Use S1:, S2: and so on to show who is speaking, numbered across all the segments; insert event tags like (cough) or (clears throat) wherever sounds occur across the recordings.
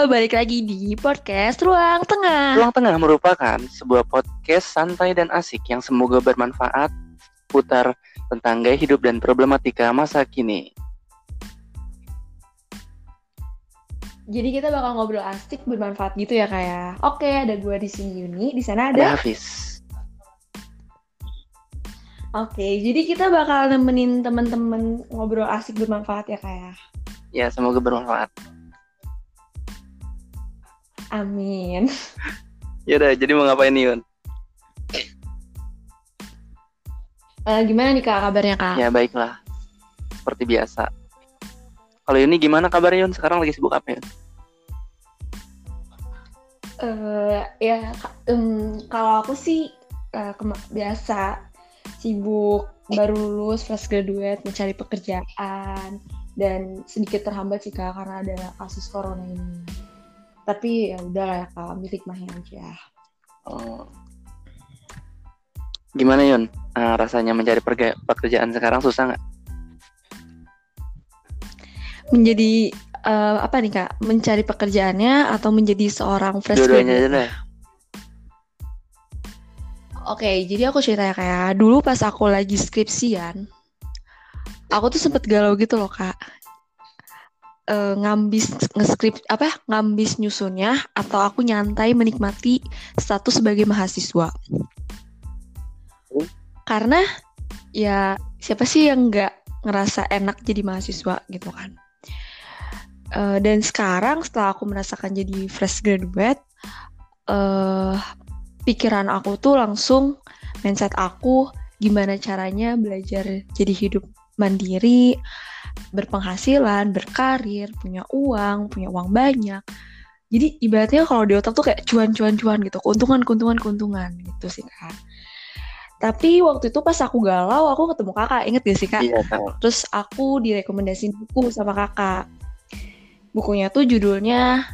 S1: Halo, balik lagi di podcast Ruang Tengah.
S2: Ruang Tengah merupakan sebuah podcast santai dan asik yang semoga bermanfaat putar tentang gaya hidup dan problematika masa kini.
S1: Jadi kita bakal ngobrol asik bermanfaat gitu ya kayak. Oke, ada gue di sini Yuni, di sana
S2: Ada
S1: ada.
S2: Hafiz.
S1: Oke, jadi kita bakal nemenin teman-teman ngobrol asik bermanfaat ya kayak.
S2: Ya, semoga bermanfaat.
S1: Amin. (laughs)
S2: Ya udah, jadi mau ngapain nih, Yun?
S1: Eh, gimana nih kak kabarnya kak?
S2: Ya, baiklah. Seperti biasa. Kalau ini gimana kabarnya, Yun? Sekarang lagi sibuk apa, Yun?
S1: Eh, ya em, kalau aku sih kema- biasa sibuk baru lulus fresh graduate mencari pekerjaan dan sedikit terhambat sih kak karena ada kasus corona ini. Tapi ya udah lah ya kak, ambil hikmahnya aja.
S2: Oh. Gimana, Yun? Eh, rasanya mencari pekerjaan sekarang susah nggak?
S1: Menjadi eh, apa nih kak? Mencari pekerjaannya atau menjadi seorang fresh
S2: Dua-duanya
S1: graduate?
S2: aja deh.
S1: Oke, jadi aku cerita ya kayak dulu pas aku lagi skripsian, aku tuh sempet galau gitu loh kak. Eh, ngambis ngeskrip apa ngambis nyusunnya atau aku nyantai menikmati status sebagai mahasiswa. Karena ya siapa sih yang nggak ngerasa enak jadi mahasiswa gitu kan. Eh, dan sekarang setelah aku merasakan jadi fresh graduate, eh pikiran aku tuh langsung mindset aku gimana caranya belajar jadi hidup mandiri, berpenghasilan, berkarir, punya uang, punya uang banyak. Jadi ibaratnya kalau di otak tuh kayak cuan-cuan-cuan gitu, keuntungan-keuntungan-keuntungan gitu sih kak. Tapi waktu itu pas aku galau, aku ketemu kakak, inget gak sih kak?
S2: Iya, tahu.
S1: Terus aku direkomendasiin buku sama kakak. Bukunya tuh judulnya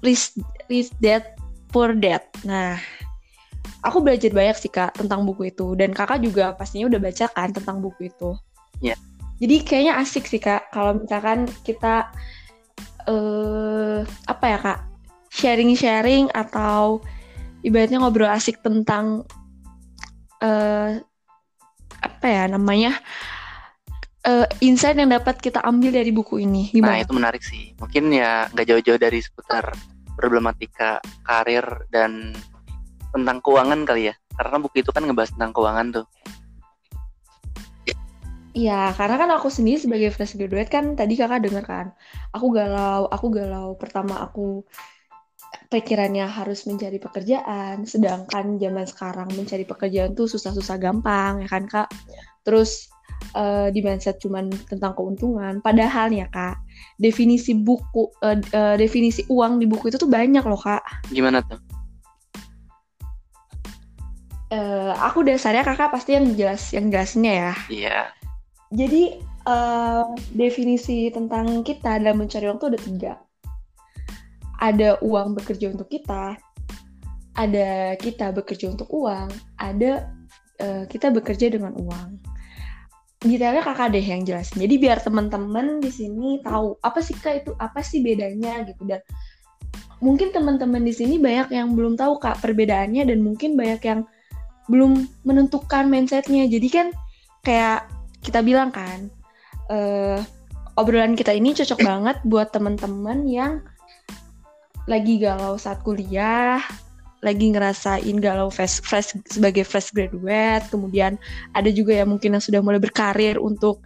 S1: Rich, Rich Dad Poor Dad. Nah, aku belajar banyak sih kak tentang buku itu. Dan kakak juga pastinya udah baca kan tentang buku itu.
S2: Iya.
S1: Jadi kayaknya asik sih kak kalau misalkan kita eh apa ya kak sharing-sharing atau ibaratnya ngobrol asik tentang eh apa ya namanya eh insight yang dapat kita ambil dari buku ini
S2: Nah,
S1: gimana?
S2: itu menarik sih. Mungkin ya nggak jauh-jauh dari seputar problematika karir dan tentang keuangan kali ya. Karena buku itu kan ngebahas tentang keuangan tuh.
S1: Iya, karena kan aku sendiri sebagai fresh graduate kan tadi kakak denger kan, aku galau, aku galau. Pertama aku pikirannya harus mencari pekerjaan, sedangkan zaman sekarang mencari pekerjaan tuh susah-susah gampang, ya kan kak? Terus eh, di mindset cuman tentang keuntungan. Padahal ya kak, definisi buku, eh, eh, definisi uang di buku itu tuh banyak loh kak.
S2: Gimana tuh?
S1: Eh, aku dasarnya kakak pasti yang jelas, yang jelasnya ya.
S2: Iya.
S1: Jadi eh, definisi tentang kita dalam mencari uang itu ada tiga. Ada uang bekerja untuk kita, ada kita bekerja untuk uang, ada eh, kita bekerja dengan uang. Detailnya kakak deh yang jelasin. Jadi biar teman-teman di sini tahu apa sih kak itu apa sih bedanya gitu dan mungkin teman-teman di sini banyak yang belum tahu kak perbedaannya dan mungkin banyak yang belum menentukan mindsetnya. Jadi kan kayak kita bilang kan eh obrolan kita ini cocok (coughs) banget buat teman-teman yang lagi galau saat kuliah, lagi ngerasain galau fresh, fresh sebagai fresh graduate, kemudian ada juga yang mungkin yang sudah mulai berkarir untuk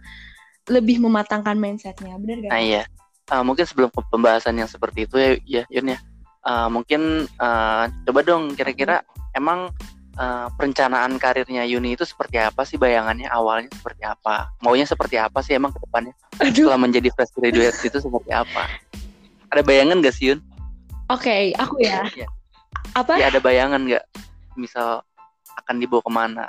S1: lebih mematangkan mindsetnya, bener gak?
S2: Nah, iya. Eh, mungkin sebelum pembahasan yang seperti itu ya, ya Yun ya. Eh, mungkin eh, coba dong kira-kira emang eh, perencanaan karirnya Yuni itu seperti apa sih bayangannya awalnya seperti apa? Maunya seperti apa sih emang ke depannya?
S1: Aduh,
S2: Setelah menjadi fresh graduate itu seperti apa? Ada bayangan gak sih Yun?
S1: oke, aku ya.
S2: Iya.
S1: Apa?
S2: Ya ada bayangan nggak? Misal akan dibawa ke mana?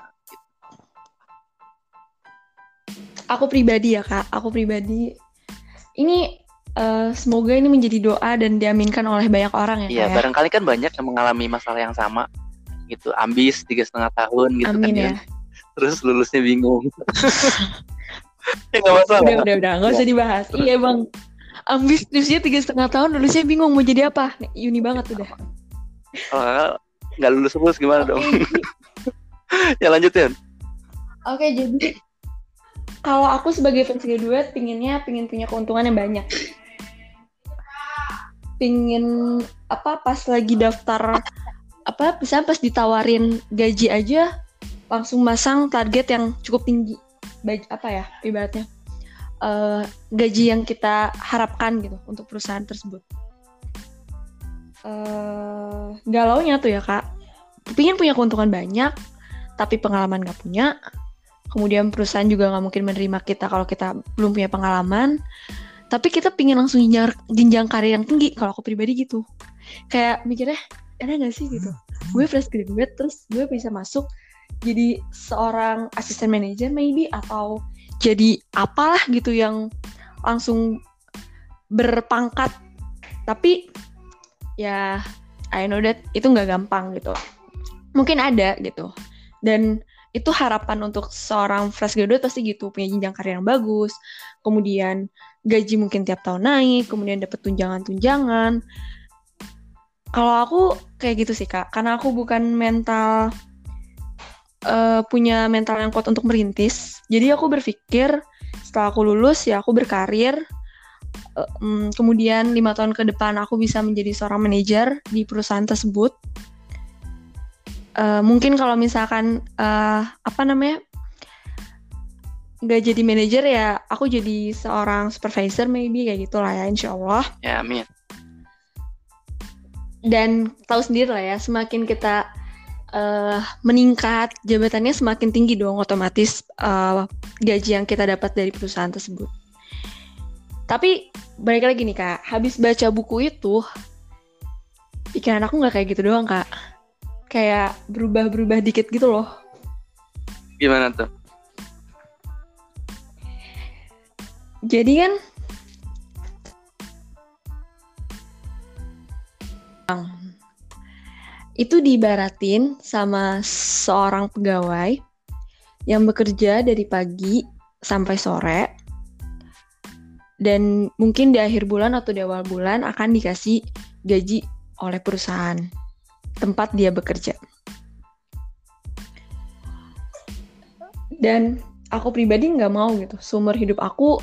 S1: Aku pribadi ya kak, aku pribadi ini eh, semoga ini menjadi doa dan diaminkan oleh banyak orang ya
S2: Iya,
S1: ya.
S2: barangkali kan banyak yang mengalami masalah yang sama gitu, ambis tiga setengah tahun gitu
S1: Amin
S2: kan
S1: ya.
S2: Yun. Terus lulusnya bingung. (laughs) ya nggak masalah.
S1: Udah, udah, udah, nggak usah dibahas. Iya bang, ambis skripsinya tiga setengah tahun lulusnya bingung mau jadi apa uni banget udah
S2: nggak lulus lulus gimana okay. dong (laughs) ya lanjutin
S1: oke okay, jadi kalau aku sebagai fans graduate pinginnya pingin punya keuntungan yang banyak pingin apa pas lagi daftar apa bisa pas ditawarin gaji aja langsung masang target yang cukup tinggi. Apa ya ibaratnya. Uh, gaji yang kita harapkan gitu untuk perusahaan tersebut. Uh, nya tuh ya kak. Pingin punya keuntungan banyak tapi pengalaman gak punya. Kemudian perusahaan juga nggak mungkin menerima kita kalau kita belum punya pengalaman. Tapi kita pingin langsung jenjang, jenjang karir yang tinggi kalau aku pribadi gitu. Kayak mikirnya enak gak sih gitu? Gue fresh graduate terus gue bisa masuk jadi seorang asisten manager maybe atau jadi apalah gitu yang langsung berpangkat. Tapi ya I know that itu nggak gampang gitu. Mungkin ada gitu. Dan itu harapan untuk seorang fresh graduate pasti gitu punya jenjang karir yang bagus kemudian gaji mungkin tiap tahun naik kemudian dapat tunjangan-tunjangan kalau aku kayak gitu sih kak. Karena aku bukan mental uh, punya mental yang kuat untuk merintis. Jadi aku berpikir setelah aku lulus ya aku berkarir. Um, kemudian lima tahun ke depan aku bisa menjadi seorang manajer di perusahaan tersebut. Uh, mungkin kalau misalkan uh, apa namanya nggak jadi manajer ya aku jadi seorang supervisor maybe kayak gitulah ya insya Allah.
S2: Ya amin
S1: dan tahu sendiri lah ya semakin kita uh, meningkat jabatannya semakin tinggi dong otomatis uh, gaji yang kita dapat dari perusahaan tersebut tapi balik lagi nih kak habis baca buku itu pikiran aku nggak kayak gitu doang kak kayak berubah-berubah dikit gitu loh.
S2: Gimana tuh?
S1: Jadi kan itu diibaratin sama seorang pegawai yang bekerja dari pagi sampai sore dan mungkin di akhir bulan atau di awal bulan akan dikasih gaji oleh perusahaan tempat dia bekerja. Dan aku pribadi nggak mau gitu, sumber hidup aku,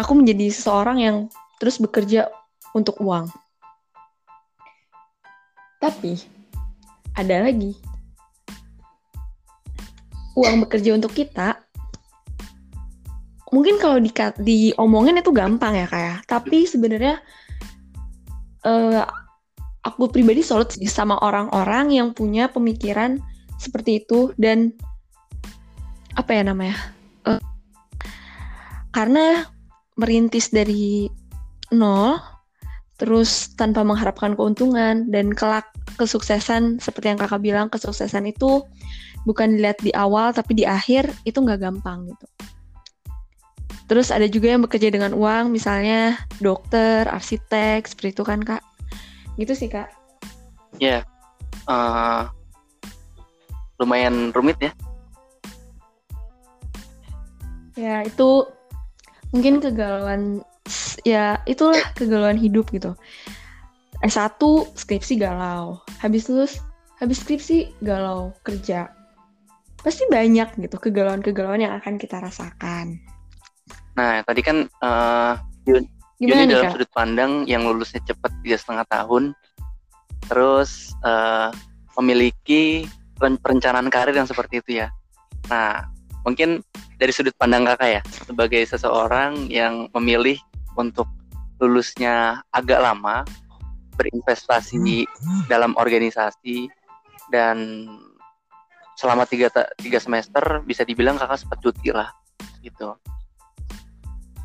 S1: aku menjadi seseorang yang terus bekerja untuk uang. Tapi, ada lagi. Uang bekerja untuk kita, mungkin kalau di, diomongin itu gampang ya kayak, ya. tapi sebenarnya uh, aku pribadi salut sih sama orang-orang yang punya pemikiran seperti itu dan apa ya namanya uh, karena merintis dari nol terus tanpa mengharapkan keuntungan dan kelak kesuksesan seperti yang kakak bilang kesuksesan itu bukan dilihat di awal tapi di akhir itu nggak gampang gitu. Terus ada juga yang bekerja dengan uang misalnya dokter arsitek seperti itu kan kak? Gitu sih kak.
S2: Ya yeah. uh, lumayan rumit ya.
S1: Ya itu mungkin kegalauan ya itulah kegalauan hidup gitu S1 skripsi galau habis lulus habis skripsi galau kerja pasti banyak gitu kegalauan-kegalauan yang akan kita rasakan
S2: nah tadi kan uh, Gimana Juni dalam Kak? sudut pandang yang lulusnya cepat tiga setengah tahun, terus uh, memiliki perencanaan karir yang seperti itu ya. Nah, mungkin dari sudut pandang kakak ya, sebagai seseorang yang memilih untuk lulusnya agak lama, berinvestasi dalam organisasi dan selama tiga tiga semester bisa dibilang kakak sempat cuti lah gitu.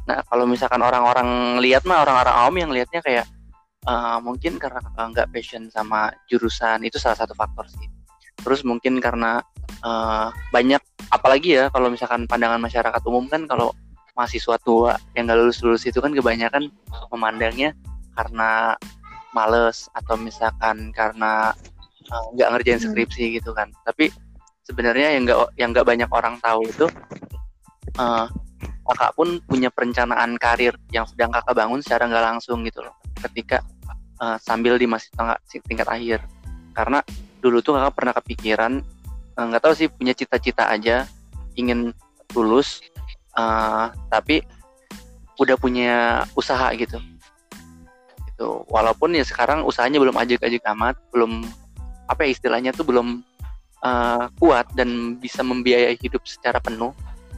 S2: Nah kalau misalkan orang-orang lihat mah orang-orang awam yang lihatnya kayak uh, mungkin karena nggak passion sama jurusan itu salah satu faktor sih. Terus mungkin karena uh, banyak apalagi ya kalau misalkan pandangan masyarakat umum kan kalau mahasiswa tua yang nggak lulus lulus itu kan kebanyakan memandangnya karena males atau misalkan karena eh, nggak uh, ngerjain hmm. skripsi gitu kan. Tapi sebenarnya yang nggak yang nggak banyak orang tahu itu uh, kakak pun punya perencanaan karir yang sedang kakak bangun secara nggak langsung gitu loh ketika uh, sambil di masih tingkat, tingkat akhir karena dulu tuh kakak pernah kepikiran nggak uh, tahu sih punya cita-cita aja ingin lulus uh, tapi udah punya usaha gitu. Itu walaupun ya sekarang usahanya belum ajak-ajak amat belum apa ya istilahnya tuh belum uh, kuat dan bisa membiayai hidup secara penuh.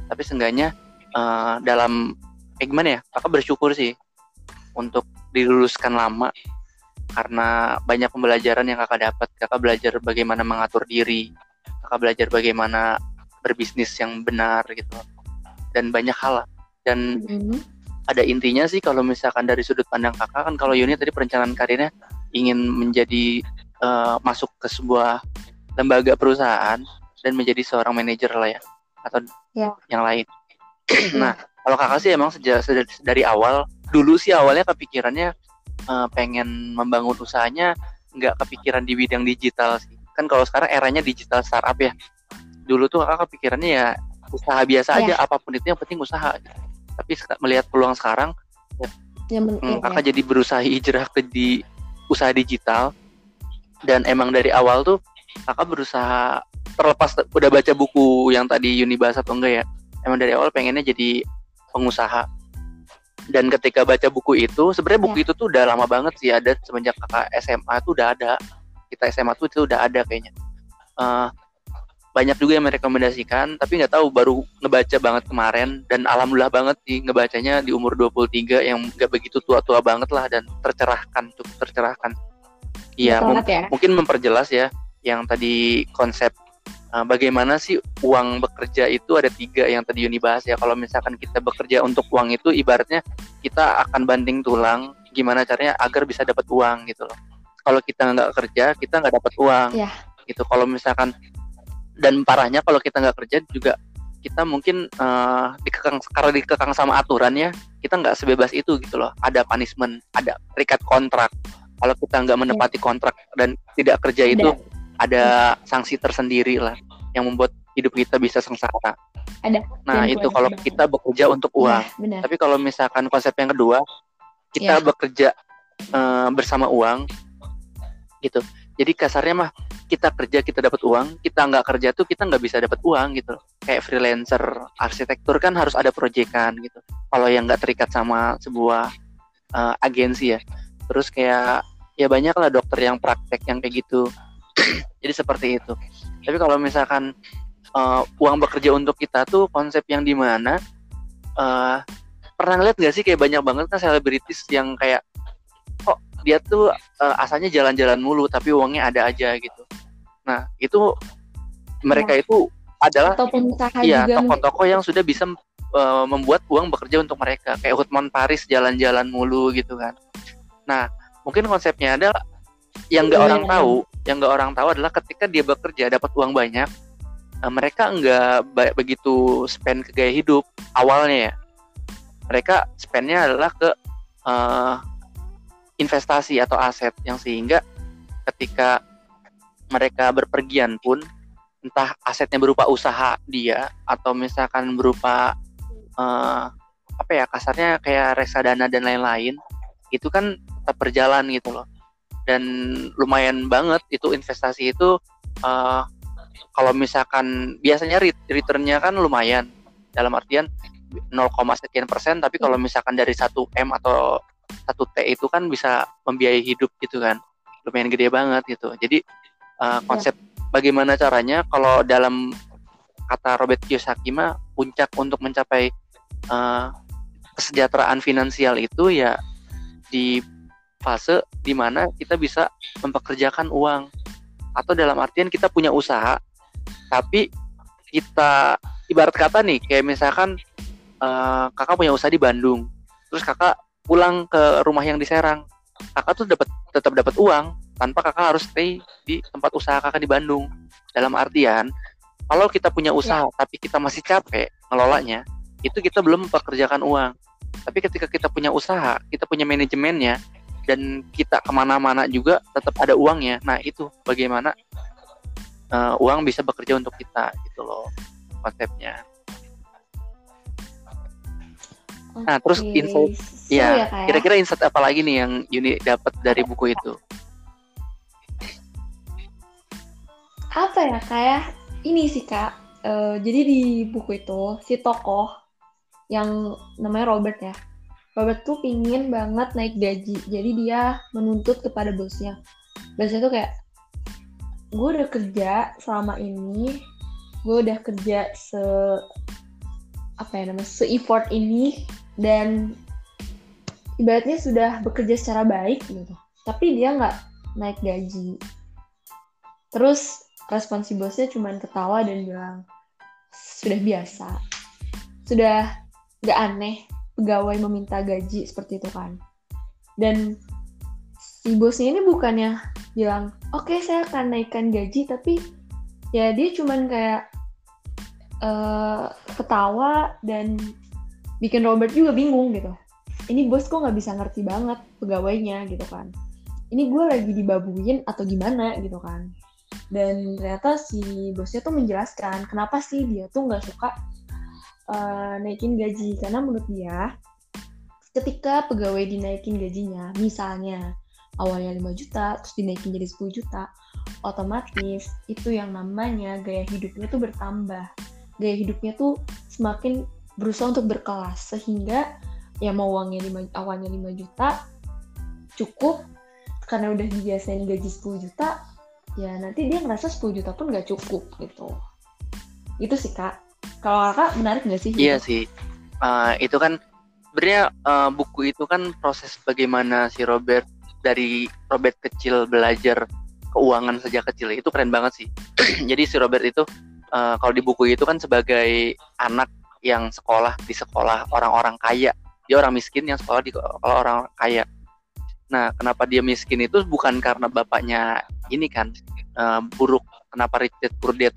S2: Tapi seenggaknya uh, dalam eh gimana ya kakak bersyukur sih untuk diluluskan lama karena banyak pembelajaran yang kakak dapat. Kakak belajar bagaimana mengatur diri kakak belajar bagaimana berbisnis yang benar gitu dan banyak hal dan mm-hmm. ada intinya sih kalau misalkan dari sudut pandang kakak kan kalau Yuni tadi perencanaan karirnya ingin menjadi uh, masuk ke sebuah lembaga perusahaan dan menjadi seorang manajer lah ya atau yeah. yang lain. nah kalau kakak sih emang sejak dari awal dulu sih awalnya kepikirannya uh, pengen membangun usahanya nggak kepikiran di bidang digital sih kan kalau sekarang eranya digital startup ya dulu tuh kakak kepikirannya ya usaha biasa yeah. aja apa pun itu yang penting usaha tapi melihat peluang sekarang ya, hmm, kakak ya. jadi berusaha hijrah ke di usaha digital dan emang dari awal tuh kakak berusaha terlepas udah baca buku yang tadi Yuni bahas atau enggak ya emang dari awal pengennya jadi pengusaha dan ketika baca buku itu sebenarnya buku ya. itu tuh udah lama banget sih ada semenjak kakak SMA tuh udah ada kita SMA tuh itu udah ada kayaknya uh, banyak juga yang merekomendasikan tapi nggak tahu baru ngebaca banget kemarin dan alhamdulillah banget sih ngebacanya di umur 23 yang nggak begitu tua-tua banget lah dan tercerahkan cukup tercerahkan iya mem ya. mungkin memperjelas ya yang tadi konsep uh, bagaimana sih uang bekerja itu ada tiga yang tadi Yuni bahas ya kalau misalkan kita bekerja untuk uang itu ibaratnya kita akan banding tulang gimana caranya agar bisa dapat uang gitu loh kalau kita nggak kerja kita nggak dapat uang yeah. gitu kalau misalkan dan parahnya kalau kita nggak kerja juga kita mungkin uh, dikekang karena dikekang sama aturannya kita nggak sebebas itu gitu loh. Ada punishment ada terikat kontrak. Kalau kita nggak menepati iya. kontrak dan tidak kerja itu ada. sanksi tersendiri lah yang membuat hidup kita bisa sengsara. Ada. Nah itu kalau kita bekerja untuk iya, uang. ya, tapi kalau misalkan konsep yang kedua kita ya. bekerja uh, bersama uang gitu. Jadi kasarnya mah kita kerja kita dapat uang kita nggak kerja tuh kita nggak bisa dapat uang gitu. Kayak freelancer arsitektur kan harus ada proyekan gitu. Kalau yang nggak terikat sama sebuah uh, agensi ya. Terus kayak ya banyak lah dokter yang praktek yang kayak gitu. (clears throat) Jadi seperti itu. Tapi kalau misalkan uh, uang bekerja untuk kita tuh konsep yang di mana uh, pernah ngeliat gak sih kayak banyak banget kan selebritis yang kayak kok dia tuh uh, asalnya jalan-jalan mulu tapi uangnya ada aja gitu Nah, itu mereka ya. itu adalah iya, tokoh-tokoh yang sudah bisa uh, membuat uang bekerja untuk mereka. Kayak Hotman Paris jalan-jalan mulu gitu kan. Nah, mungkin konsepnya adalah yang nggak orang iya. tahu, yang nggak orang tahu adalah ketika dia bekerja dapat uang banyak, uh, mereka nggak begitu spend ke gaya hidup awalnya ya. Mereka spendnya adalah ke uh, investasi atau aset yang sehingga ketika mereka berpergian pun entah asetnya berupa usaha dia atau misalkan berupa uh, apa ya kasarnya kayak reksadana dan lain-lain itu kan tetap berjalan gitu loh. Dan lumayan banget itu investasi itu uh, kalau misalkan biasanya returnnya kan lumayan. Dalam artian 0, sekian persen tapi kalau misalkan dari 1 M atau 1 T itu kan bisa membiayai hidup gitu kan. Lumayan gede banget gitu. Jadi uh, konsep bagaimana caranya kalau dalam kata Robert Kiyosaki mah puncak untuk mencapai uh, kesejahteraan finansial itu ya di fase di mana kita bisa mempekerjakan uang. Atau dalam artian kita punya usaha tapi kita ibarat kata nih kayak misalkan uh, kakak punya usaha di Bandung. Terus kakak pulang ke rumah yang di Serang kakak tuh dapat tetap dapat uang tanpa kakak harus stay di tempat usaha kakak di Bandung. Dalam artian, kalau kita punya usaha ya. tapi kita masih capek ngelolanya, itu kita belum mempekerjakan uang. Tapi ketika kita punya usaha, kita punya manajemennya, dan kita ke mana-mana juga tetap ada uangnya. Nah itu bagaimana uh, uang bisa bekerja untuk kita gitu loh konsepnya. Nah, terus insight
S1: seru
S2: ya,
S1: Kak, ya?
S2: kira-kira insight apa lagi nih yang Yuni dapat dari buku itu?
S1: apa ya kayak ini sih kak Eh, jadi di buku itu si tokoh yang namanya Robert ya Robert tuh pingin banget naik gaji jadi dia menuntut kepada bosnya bosnya tuh kayak gue udah kerja selama ini gue udah kerja se apa ya namanya se effort ini dan ibaratnya sudah bekerja secara baik gitu. Tapi dia nggak naik gaji. Terus respon si bosnya cuman ketawa dan bilang sudah biasa. Sudah gak aneh pegawai meminta gaji seperti itu kan. Dan si bosnya ini bukannya bilang oke saya akan naikkan gaji tapi ya dia cuman kayak eh, ketawa dan bikin Robert juga bingung gitu. Ini bos kok nggak bisa ngerti banget pegawainya gitu kan. Ini gue lagi dibabuin atau gimana gitu kan. Dan ternyata si bosnya tuh menjelaskan kenapa sih dia tuh nggak suka uh, naikin gaji. Karena menurut dia ketika pegawai dinaikin gajinya misalnya awalnya 5 juta terus dinaikin jadi 10 juta otomatis itu yang namanya gaya hidupnya tuh bertambah gaya hidupnya tuh semakin berusaha untuk berkelas sehingga ya mau uangnya 5, awalnya 5 juta cukup. Karena udah dibiasain gaji 10 juta ya nanti dia ngerasa 10 juta pun nggak cukup gitu. Itu sih kak. Kalau kakak menarik nggak sih?
S2: Iya sih, Eh, itu kan sebenarnya eh, buku itu kan proses bagaimana si Robert dari Robert kecil belajar keuangan sejak kecil. Itu keren banget sih. (clears throat) Jadi si Robert itu eh, kalau di buku itu kan sebagai anak yang sekolah di sekolah orang-orang kaya, dia orang miskin yang sekolah di sekolah orang kaya. Nah, kenapa dia miskin itu bukan karena bapaknya ini kan eh, buruk. Kenapa Richard Burdett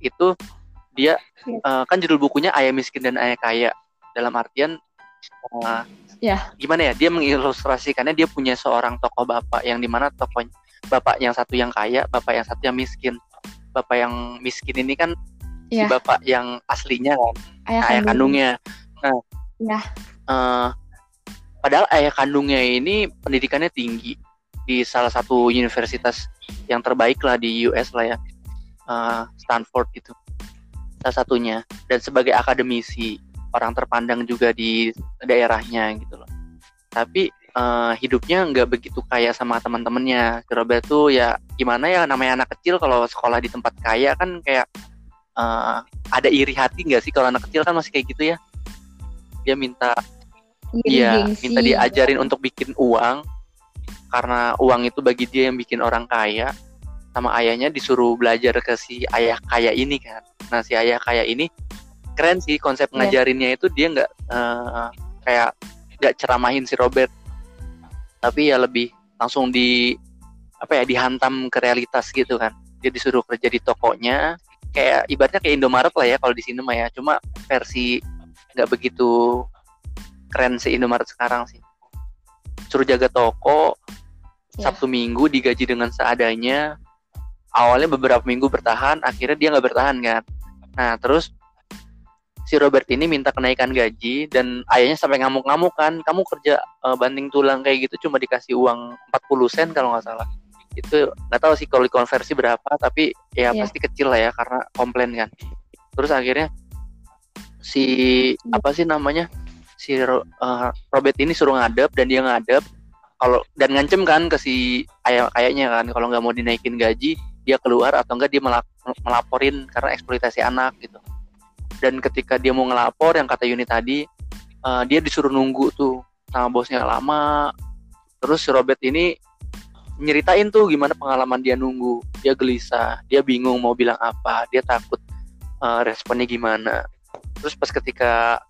S2: itu dia eh, kan judul bukunya Ayah Miskin dan Ayah Kaya. Dalam artian eh,
S1: Ya.
S2: gimana ya? Dia mengilustrasikannya dia punya seorang tokoh bapak yang di mana tokoh bapak yang satu yang kaya, bapak yang satu yang miskin. Bapak yang miskin ini kan si
S1: Iya.
S2: bapak yang aslinya kan
S1: ayah,
S2: ayah kandungnya. Nah,
S1: Iya.
S2: eh, padahal ayah kandungnya ini pendidikannya tinggi di salah satu universitas yang terbaik lah di US lah ya, Eh, Stanford gitu, salah satunya. Dan sebagai akademisi orang terpandang juga di daerahnya gitu loh. Tapi eh, hidupnya nggak begitu kaya sama teman-temannya. Si Robert tuh ya gimana ya namanya anak kecil kalau sekolah di tempat kaya kan kayak eh, ada iri hati nggak sih kalau anak kecil kan masih kayak gitu ya dia minta Iya,
S1: gengsi.
S2: minta diajarin untuk bikin uang karena uang itu bagi dia yang bikin orang kaya. Sama ayahnya disuruh belajar ke si ayah kaya ini kan. Nah si ayah kaya ini keren sih konsep
S1: Iya.
S2: ngajarinnya itu dia nggak eh, kayak nggak ceramahin si Robert, tapi ya lebih langsung di apa ya dihantam ke realitas gitu kan. Dia disuruh kerja di tokonya, kayak ibaratnya kayak Indomaret lah ya kalau di sini mah ya. Cuma versi nggak begitu keren si Indomaret sekarang sih. Suruh jaga toko,
S1: Ya.
S2: Sabtu Minggu digaji dengan seadanya. Awalnya beberapa minggu bertahan, akhirnya dia nggak bertahan kan. Nah terus si Robert ini minta kenaikan gaji dan ayahnya sampai ngamuk-ngamuk kan, kamu kerja eh, banting tulang kayak gitu cuma dikasih uang 40 sen kalau nggak salah. Itu nggak tahu sih kalau dikonversi berapa, tapi ya
S1: Iya.
S2: pasti kecil lah ya karena komplain kan. Terus akhirnya si
S1: Iya.
S2: apa sih namanya si eh, Robert ini suruh ngadep dan dia ngadep kalau dan ngancem kan ke si ayah kayaknya kan kalau nggak mau dinaikin gaji dia keluar atau enggak dia melaporin karena eksploitasi anak gitu dan ketika dia mau ngelapor yang kata Yuni tadi eh, dia disuruh nunggu tuh sama bosnya lama. Terus si Robert ini nyeritain tuh gimana pengalaman dia nunggu. Dia gelisah dia bingung mau bilang apa dia takut eh, responnya gimana. Terus pas ketika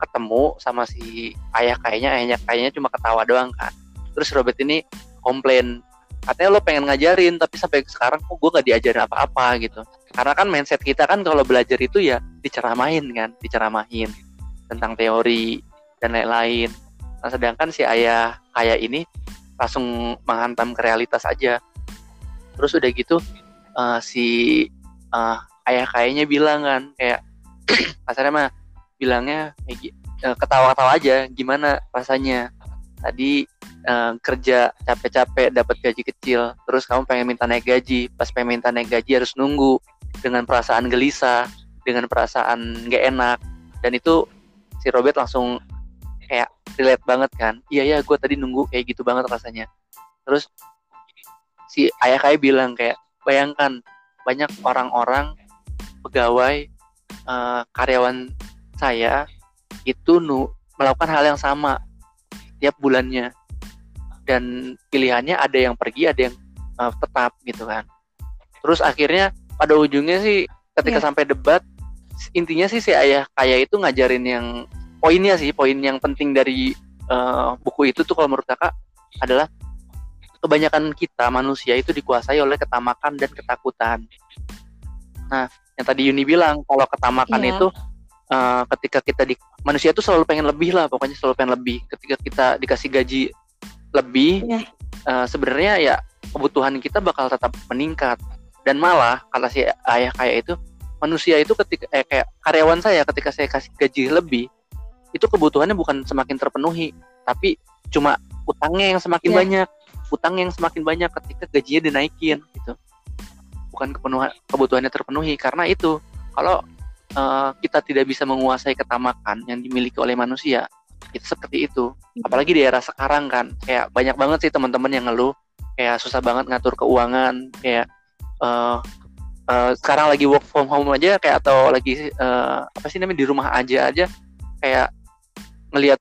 S2: ketemu sama si ayah kayaknya ayahnya kayaknya cuma ketawa doang kan. Terus Robert ini komplain katanya lo pengen ngajarin tapi sampai sekarang kok gue nggak diajarin apa-apa gitu karena kan mindset kita kan kalau belajar itu ya diceramahin kan diceramahin tentang teori dan lain-lain. Nah sedangkan si ayah kaya ini langsung menghantam ke realitas aja. Terus udah gitu eh, si eh, ayah kayaknya bilang kan kayak (clears throat) kasarnya mah bilangnya kayak, uh, ketawa-ketawa aja gimana rasanya? Tadi uh, kerja capek-capek dapat gaji kecil terus kamu pengen minta naik gaji. Pas pengen minta naik gaji harus nunggu dengan perasaan gelisah dengan perasaan gak enak. Dan itu si Robert langsung kayak relate banget kan. Iya ya gue tadi nunggu kayak gitu banget rasanya. Terus si ayah kayak bilang kayak bayangkan banyak orang-orang pegawai uh, karyawan saya itu nu melakukan hal yang sama tiap bulannya. Dan pilihannya ada yang pergi ada yang uh, tetap gitu kan. Terus akhirnya pada ujungnya sih ketika yeah. sampai debat intinya sih si ayah kaya itu ngajarin yang poinnya sih poin yang penting dari uh, buku itu tuh kalau menurut kakak adalah kebanyakan kita manusia itu dikuasai oleh ketamakan dan ketakutan. Nah, yang tadi Yuni bilang kalau ketamakan yeah. itu uh, ketika kita di manusia itu selalu pengen lebih lah, pokoknya selalu pengen lebih. Ketika kita dikasih gaji lebih, yeah. uh, sebenarnya ya kebutuhan kita bakal tetap meningkat. Dan malah kata si ayah kayak itu manusia itu ketika eh, kayak karyawan saya ketika saya kasih gaji lebih itu kebutuhannya bukan semakin terpenuhi tapi cuma utangnya yang semakin yeah. banyak utang yang semakin banyak ketika gajinya dinaikin gitu. Bukan kepenuhan kebutuhannya terpenuhi karena itu kalau uh, kita tidak bisa menguasai ketamakan yang dimiliki oleh manusia itu seperti itu. Apalagi di era sekarang kan kayak banyak banget sih teman-teman yang ngeluh kayak susah banget ngatur keuangan kayak uh, uh, sekarang lagi work from home aja kayak atau lagi uh, apa sih namanya di rumah aja aja kayak ngelihat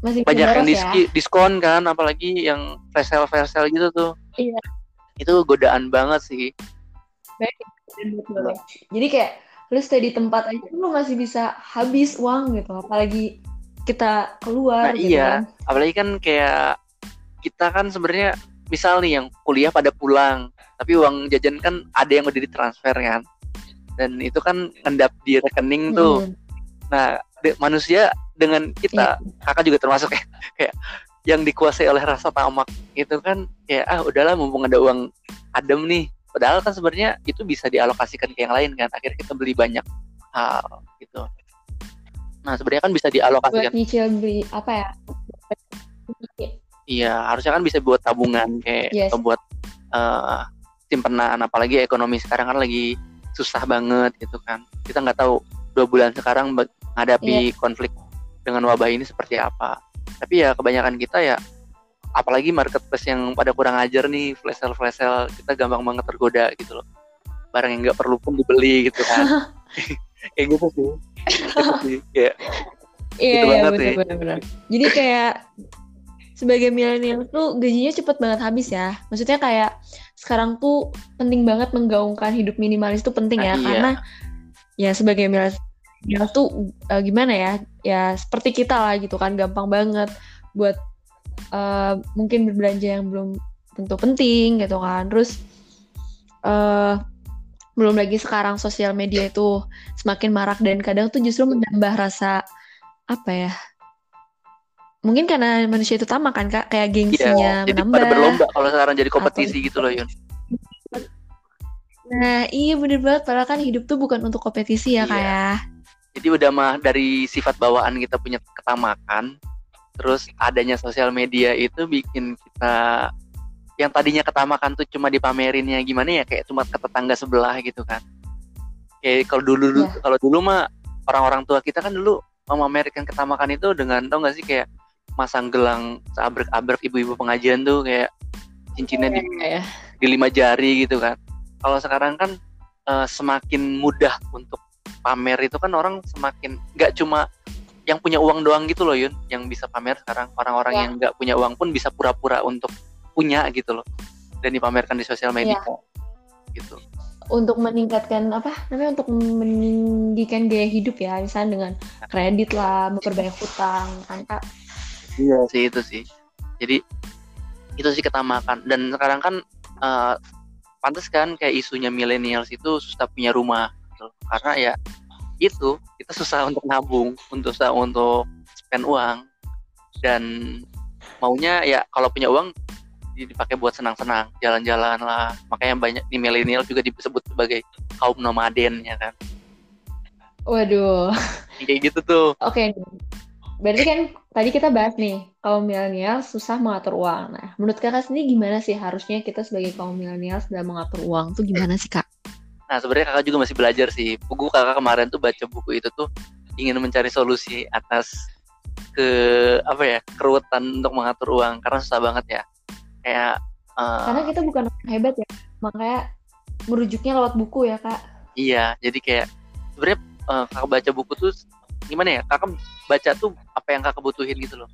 S2: banyak yang diski, ya? diskon kan apalagi yang flash sale flash sale gitu tuh iya. itu godaan banget sih
S1: Betul. jadi kayak lu stay di tempat aja lu masih bisa habis uang gitu apalagi kita keluar
S2: nah, gitu iya kan. apalagi kan kayak kita kan sebenarnya misal nih yang kuliah pada pulang tapi uang jajan kan ada yang udah ditransfer kan. Dan itu kan ngendap di rekening tuh. Hmm. nah de, manusia dengan kita yeah. kakak juga termasuk kayak (laughs) kayak yang dikuasai oleh rasa tamak itu kan ya ah udahlah mumpung ada uang adem nih. Padahal kan sebenarnya itu bisa dialokasikan ke yang lain kan. Akhirnya kita beli banyak hal gitu. Nah sebenarnya kan bisa dialokasikan.
S1: Buat nyicil beli apa ya?
S2: Iya harusnya kan bisa buat tabungan kayak yes. atau buat uh, simpenan apalagi ekonomi sekarang kan lagi susah banget gitu kan. Kita nggak tahu dua bulan sekarang menghadapi yeah. konflik dengan wabah ini seperti apa. Tapi ya kebanyakan kita ya apalagi marketplace yang pada kurang ajar nih flash sale flash sale kita gampang banget tergoda gitu loh. Barang yang nggak perlu pun dibeli gitu kan. (laughs) Kayak gitu sih. Gitu sih
S1: kayak iya, gitu iya, bener. jadi kayak sebagai milenial tuh gajinya cepet banget habis ya. Maksudnya kayak sekarang tuh penting banget menggaungkan hidup minimalis tuh penting ya, nah, iya. karena ya sebagai milenial tuh uh, gimana ya, ya seperti kita lah gitu kan, gampang banget buat uh, mungkin berbelanja yang belum tentu penting gitu kan. Terus uh, belum lagi sekarang sosial media itu semakin marak dan kadang tuh justru menambah rasa apa ya mungkin karena manusia itu tamak kan kak kayak gengsinya
S2: iya, jadi menambah. pada berlomba kalau sekarang jadi kompetisi Atau... gitu loh Yun
S1: nah iya bener banget padahal kan hidup tuh bukan untuk kompetisi ya iya. kayak ya.
S2: jadi udah mah dari sifat bawaan kita punya ketamakan terus adanya sosial media itu bikin kita yang tadinya ketamakan tuh cuma dipamerinnya gimana ya kayak cuma ke tetangga sebelah gitu kan kayak kalau dulu dulu yeah. kalau dulu mah orang-orang tua kita kan dulu memamerkan ketamakan itu dengan tau gak sih kayak masang gelang seabrek-abrek ibu-ibu pengajian tuh kayak cincinnya di, ya. di lima jari gitu kan. Kalau sekarang kan uh, semakin mudah untuk pamer itu kan orang semakin nggak cuma yang punya uang doang gitu loh Yun, yang bisa pamer sekarang orang-orang ya. yang nggak punya uang pun bisa pura-pura untuk punya gitu loh dan dipamerkan di sosial media ya. gitu.
S1: Untuk meningkatkan apa namanya untuk meninggikan gaya hidup ya, misalnya dengan kredit lah, memperbanyak hutang, kan
S2: iya. Sih itu sih. Jadi itu sih ketamakan. Dan sekarang kan uh, pantas kan kayak isunya milenials itu susah punya rumah gitu. karena ya itu kita susah untuk nabung untuk susah untuk spend uang. Dan maunya ya kalau punya uang dipakai buat senang-senang jalan-jalan lah. Makanya banyak di milenial juga disebut sebagai kaum nomaden ya kan.
S1: Waduh.
S2: Kayak gitu tuh.
S1: Oke. okay berarti kan tadi kita bahas nih kaum milenial susah mengatur uang. Nah, menurut kakak sendiri gimana sih harusnya kita sebagai kaum milenial dalam mengatur uang tuh gimana sih kak?
S2: Nah sebenarnya kakak juga masih belajar sih. Buku kakak kemarin tuh baca buku itu tuh ingin mencari solusi atas ke apa ya keruwetan untuk mengatur uang karena susah banget ya. Kayak
S1: uh, karena kita bukan hebat ya, makanya merujuknya lewat buku ya kak.
S2: Iya, jadi kayak sebenarnya uh, kakak baca buku tuh gimana ya kakak baca tuh apa yang kakak butuhin gitu loh.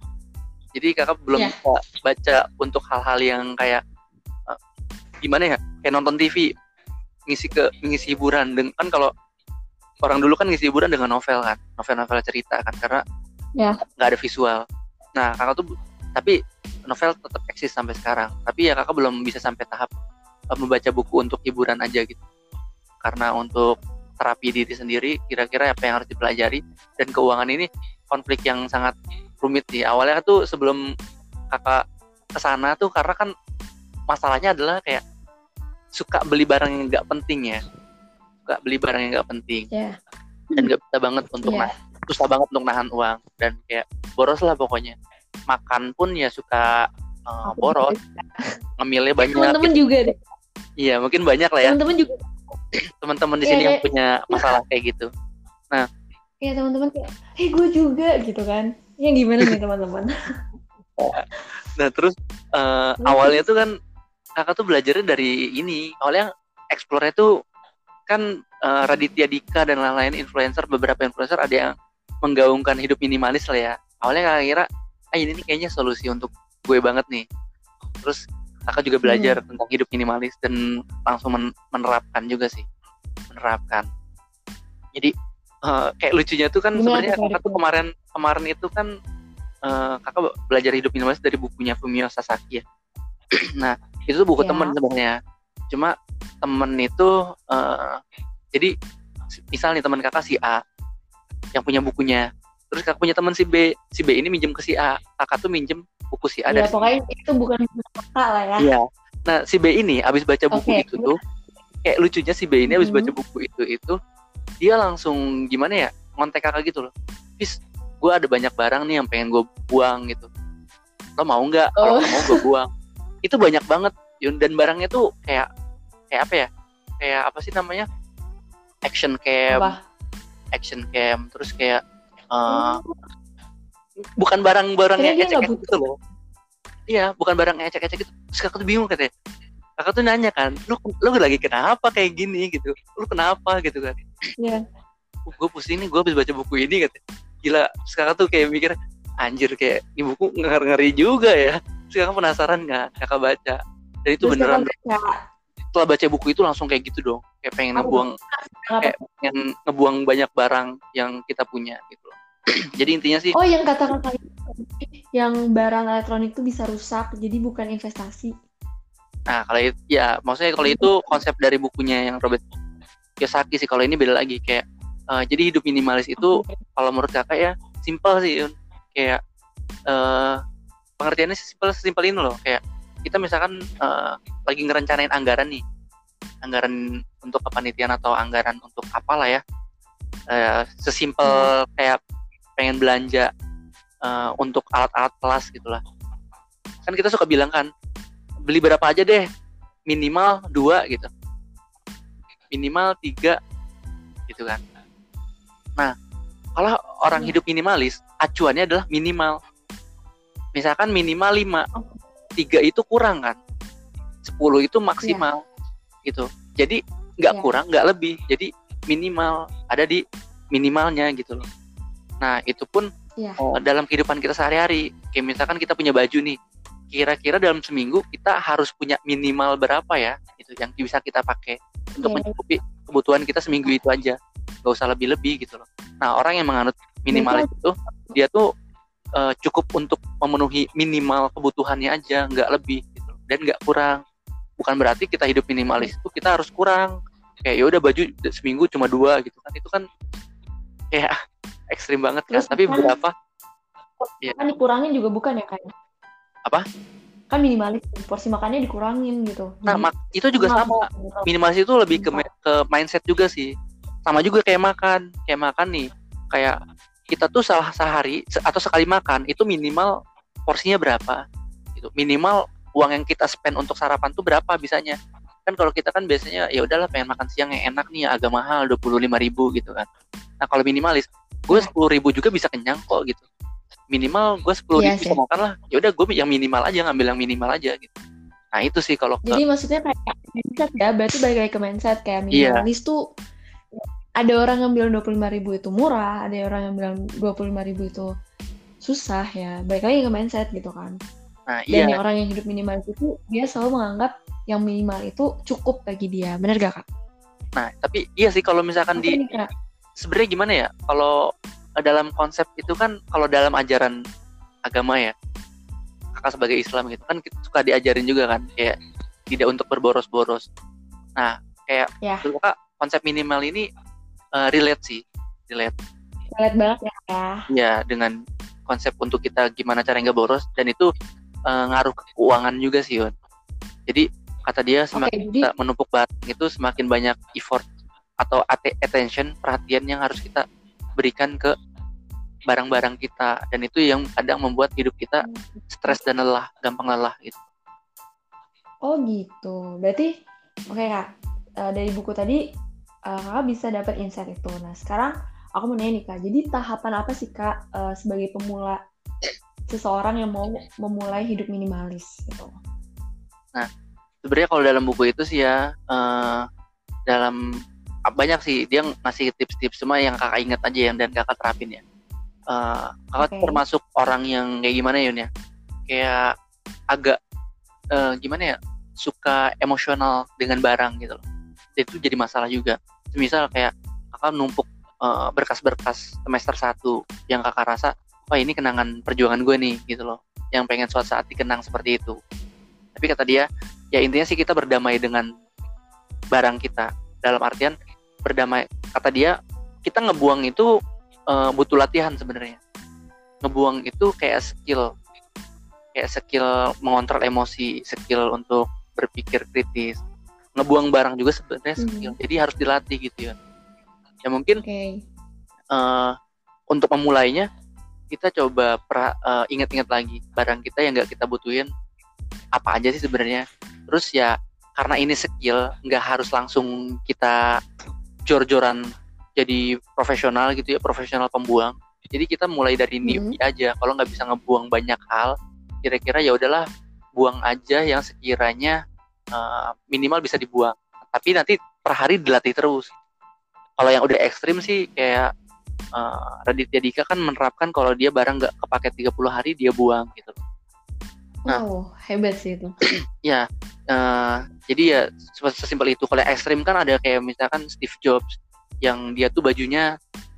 S2: Jadi kakak belum yeah. bisa baca untuk hal-hal yang kayak uh, gimana ya kayak nonton TV ngisi ke ngisi hiburan. Dengan kan kalau orang dulu kan ngisi hiburan dengan novel kan novel-novel cerita kan karena
S1: yeah.
S2: nggak ada visual. Nah kakak tuh tapi novel tetap eksis sampai sekarang. Tapi ya kakak belum bisa sampai tahap uh, membaca buku untuk hiburan aja gitu. Karena untuk terapi diri sendiri kira-kira apa yang harus dipelajari. Dan keuangan ini konflik yang sangat rumit sih. Awalnya tuh sebelum kakak ke sana tuh karena kan masalahnya adalah kayak suka beli barang yang nggak penting ya. Suka beli barang yang nggak penting.
S1: Yeah.
S2: dan nggak bisa banget untuk yeah. nah, susah banget untuk nahan uang. Dan kayak boros lah pokoknya. Makan pun ya suka uh, boros. ngemilnya banyak
S1: teman-teman gitu. juga deh.
S2: Iya mungkin banyak lah ya.
S1: Teman-teman juga
S2: teman-teman di iya, sini yeah, yang punya (laughs) masalah kayak gitu. Nah,
S1: ya teman-teman kayak, "Hei, gue juga." gitu kan. Ya gimana nih (laughs) teman-teman? (laughs)
S2: nah, terus uh, awalnya tuh kan kakak tuh belajarnya dari ini. Awalnya explore tuh kan uh, Raditya Dika dan lain-lain influencer, beberapa influencer ada yang menggaungkan hidup minimalis lah ya. Awalnya kakak kira, ah ini nih kayaknya solusi untuk gue banget nih. Terus kakak juga belajar hmm. tentang hidup minimalis dan langsung men menerapkan juga sih. Menerapkan. Jadi uh, kayak lucunya tuh kan sebenarnya kakak tuh kemarin kemarin itu kan uh, kakak belajar hidup minimalis dari bukunya Fumio Sasaki ya. (clears throat) Nah itu tuh buku yeah. temen sebenarnya. Cuma temen itu uh, jadi misal nih teman kakak si A yang punya bukunya. Terus kakak punya teman si B si B ini minjem ke si A. Kakak tuh minjem buku si A
S1: ya, pokoknya si itu bukan kakak lah ya.
S2: Iya. Nah si B ini abis baca buku okay. itu tuh kayak lucunya si B ini abis hmm. baca buku itu itu dia langsung gimana ya ngontek kakak gitu loh. Bis gue ada banyak barang nih yang pengen gue buang gitu. Lo mau nggak? Kalau oh. mau gue buang. Itu banyak banget Yun. Dan barangnya tuh kayak kayak apa ya kayak apa sih namanya action cam. Apa? action cam terus kayak uh, bukan barang-barang yang ecek gitu loh. Iya bukan barang ecek-ecek gitu. Terus kakak tuh bingung katanya. Kakak tuh nanya kan lu lu lagi kenapa kayak gini? gitu. Lu kenapa? gitu kan.
S1: Iya.
S2: Yeah. gue pusing nih gue habis baca buku ini katanya. Gila sekarang tuh kayak mikir anjir kayak ini buku ngeri ngeri juga ya. Sekarang penasaran nggak kakak baca? Dan itu Terus beneran setelah baca buku itu langsung kayak gitu dong. Kayak pengen ngebuang kayak pengen ngebuang banyak barang yang kita punya gitu loh (clears throat) jadi intinya sih
S1: oh yang kata-kata yang barang elektronik itu bisa rusak jadi bukan investasi
S2: nah kalau itu ya maksudnya kalau itu konsep dari bukunya yang Robert Kiyosaki sih kalau ini beda lagi kayak uh, jadi hidup minimalis itu okay. kalau menurut kakak ya simpel sih kayak uh, pengertiannya simpel simpel ini loh kayak kita misalkan uh, lagi ngerencanain anggaran nih anggaran untuk kepanitiaan atau anggaran untuk apalah ya uh, sesimpel hmm. kayak pengen belanja uh, untuk alat-alat kelas gitulah kan kita suka bilang kan beli berapa aja deh minimal dua gitu. Minimal tiga gitu kan. Nah kalau orang hmm. hidup minimalis acuannya adalah minimal. Misalkan minimal lima tiga itu kurang kan. Sepuluh itu maksimal yeah. gitu. Jadi nggak yeah. kurang nggak lebih. Jadi minimal ada di minimalnya gitu loh Nah, itu pun yeah. uh, dalam kehidupan kita sehari-hari. Kayak misalkan kita punya baju nih, kira-kira dalam seminggu kita harus punya minimal berapa ya? Itu yang bisa kita pakai untuk yeah. mencukupi kebutuhan kita seminggu itu aja. Gak usah lebih-lebih gitu loh. Nah, orang yang menganut minimalis itu dia tuh uh, cukup untuk memenuhi minimal kebutuhannya aja, nggak lebih gitu. Dan nggak kurang. Bukan berarti kita hidup minimalis itu kita harus kurang. Kayak ya udah baju seminggu cuma dua gitu kan. Itu kan kayak ekstrim banget kan Terus tapi kan, berapa?
S1: Ya. kan dikurangin juga bukan ya kayak
S2: apa?
S1: Kan minimalis porsi makannya dikurangin gitu.
S2: Nah mak itu juga sama. minimalis itu lebih ke ke mindset juga sih. Sama juga kayak makan. Kayak makan nih kayak kita tuh salah sehari atau sekali makan itu minimal porsinya berapa? Gitu. Minimal uang yang kita spend untuk sarapan tuh berapa bisanya? Kan kalau kita kan biasanya ya udahlah pengen makan siang yang enak nih agak mahal dua puluh lima ribu gitu kan. Nah kalau minimalis gue iya. sepuluh ribu juga bisa kenyang kok gitu minimal gue sepuluh iya ribu bisa makan lah ya udah gue yang minimal aja ngambil yang minimal aja gitu nah itu sih kalau
S1: jadi ke... maksudnya kayak mindset ya berarti balik lagi ke mindset kayak iya. minimalis yeah. tuh ada orang yang bilang dua puluh lima ribu itu murah ada orang yang bilang dua puluh lima ribu itu susah ya balik lagi ke mindset gitu kan nah, dan iya. orang yang hidup minimalis itu dia selalu menganggap yang minimal itu cukup bagi dia benar gak kak?
S2: Nah tapi iya sih kalau misalkan Apa di sebenarnya gimana ya kalau dalam konsep itu kan kalau dalam ajaran agama ya kakak sebagai Islam gitu kan kita suka diajarin juga kan kayak tidak untuk berboros-boros. Nah kayak ya. kak konsep minimal ini uh, relate sih relate.
S1: Relate banget ya.
S2: Ya dengan konsep untuk kita gimana cara nggak boros dan itu uh, ngaruh ke keuangan juga sih Yun. Jadi kata dia semakin okay, kita menumpuk barang itu semakin banyak effort atau attention perhatian yang harus kita berikan ke barang-barang kita. Dan itu yang kadang membuat hidup kita stres dan lelah gampang lelah gitu.
S1: Oh gitu. Berarti oke okay, kak. Uh, dari buku tadi uh, kakak bisa dapat insight itu. Nah sekarang aku mau nanya nih kak. Jadi tahapan apa sih kak uh, sebagai pemula seseorang yang mau memulai hidup minimalis gitu?
S2: Nah sebenarnya kalau dalam buku itu sih ya uh, dalam banyak sih dia ngasih tips-tips semua yang kakak ingat aja yang dan kakak terapin ya. Uh, kakak okay. termasuk orang yang kayak gimana ya ya? Kayak agak uh, gimana ya suka emosional dengan barang gitu loh. Itu jadi masalah juga. Misal kayak kakak numpuk berkas berkas-berkas semester 1 yang kakak rasa wah ini kenangan perjuangan gue nih gitu loh. Yang pengen suatu saat dikenang seperti itu. Tapi kata dia ya intinya sih kita berdamai dengan barang kita. Dalam artian berdamai. Kata dia kita ngebuang itu uh, butuh latihan sebenarnya. Ngebuang itu kayak skill. Kayak skill mengontrol emosi skill untuk berpikir kritis. Ngebuang barang juga sebenarnya hmm. skill. Hmm. jadi harus dilatih gitu ya. Ya mungkin okay. uh, eh, untuk memulainya kita coba uh, ingat-ingat lagi barang kita yang nggak kita butuhin. Apa aja sih sebenarnya? Terus ya karena ini skill nggak harus langsung kita jor-joran jadi profesional gitu ya profesional pembuang. Jadi kita mulai dari newbie mm-hmm. aja. Kalau nggak bisa ngebuang banyak hal kira-kira ya udahlah buang aja yang sekiranya uh, minimal bisa dibuang. Tapi nanti per hari dilatih terus. Kalau yang udah ekstrim sih kayak uh, Raditya Dika kan menerapkan kalau dia barang nggak kepake 30 hari dia buang gitu
S1: Nah, oh, hebat sih itu.
S2: ya, uh, jadi ya sesimpel itu. Kalau ekstrim kan ada kayak misalkan Steve Jobs yang dia tuh bajunya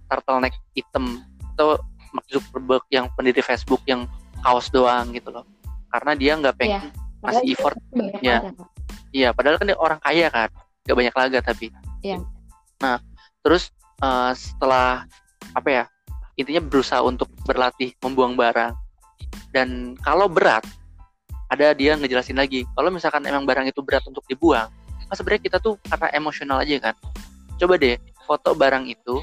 S2: turtleneck hitam atau Mark Zuckerberg yang pendiri Facebook yang kaos doang gitu loh. Karena dia nggak pengen yeah. masih effort. Ya, iya. Padahal kan dia orang kaya kan, nggak banyak laga tapi. Iya. Nah, terus uh, setelah apa ya? Intinya berusaha untuk berlatih membuang barang. Dan kalau berat, ada dia ngejelasin lagi kalau misalkan emang barang itu berat untuk dibuang kan sebenarnya kita tuh karena emosional aja kan. Coba deh foto barang itu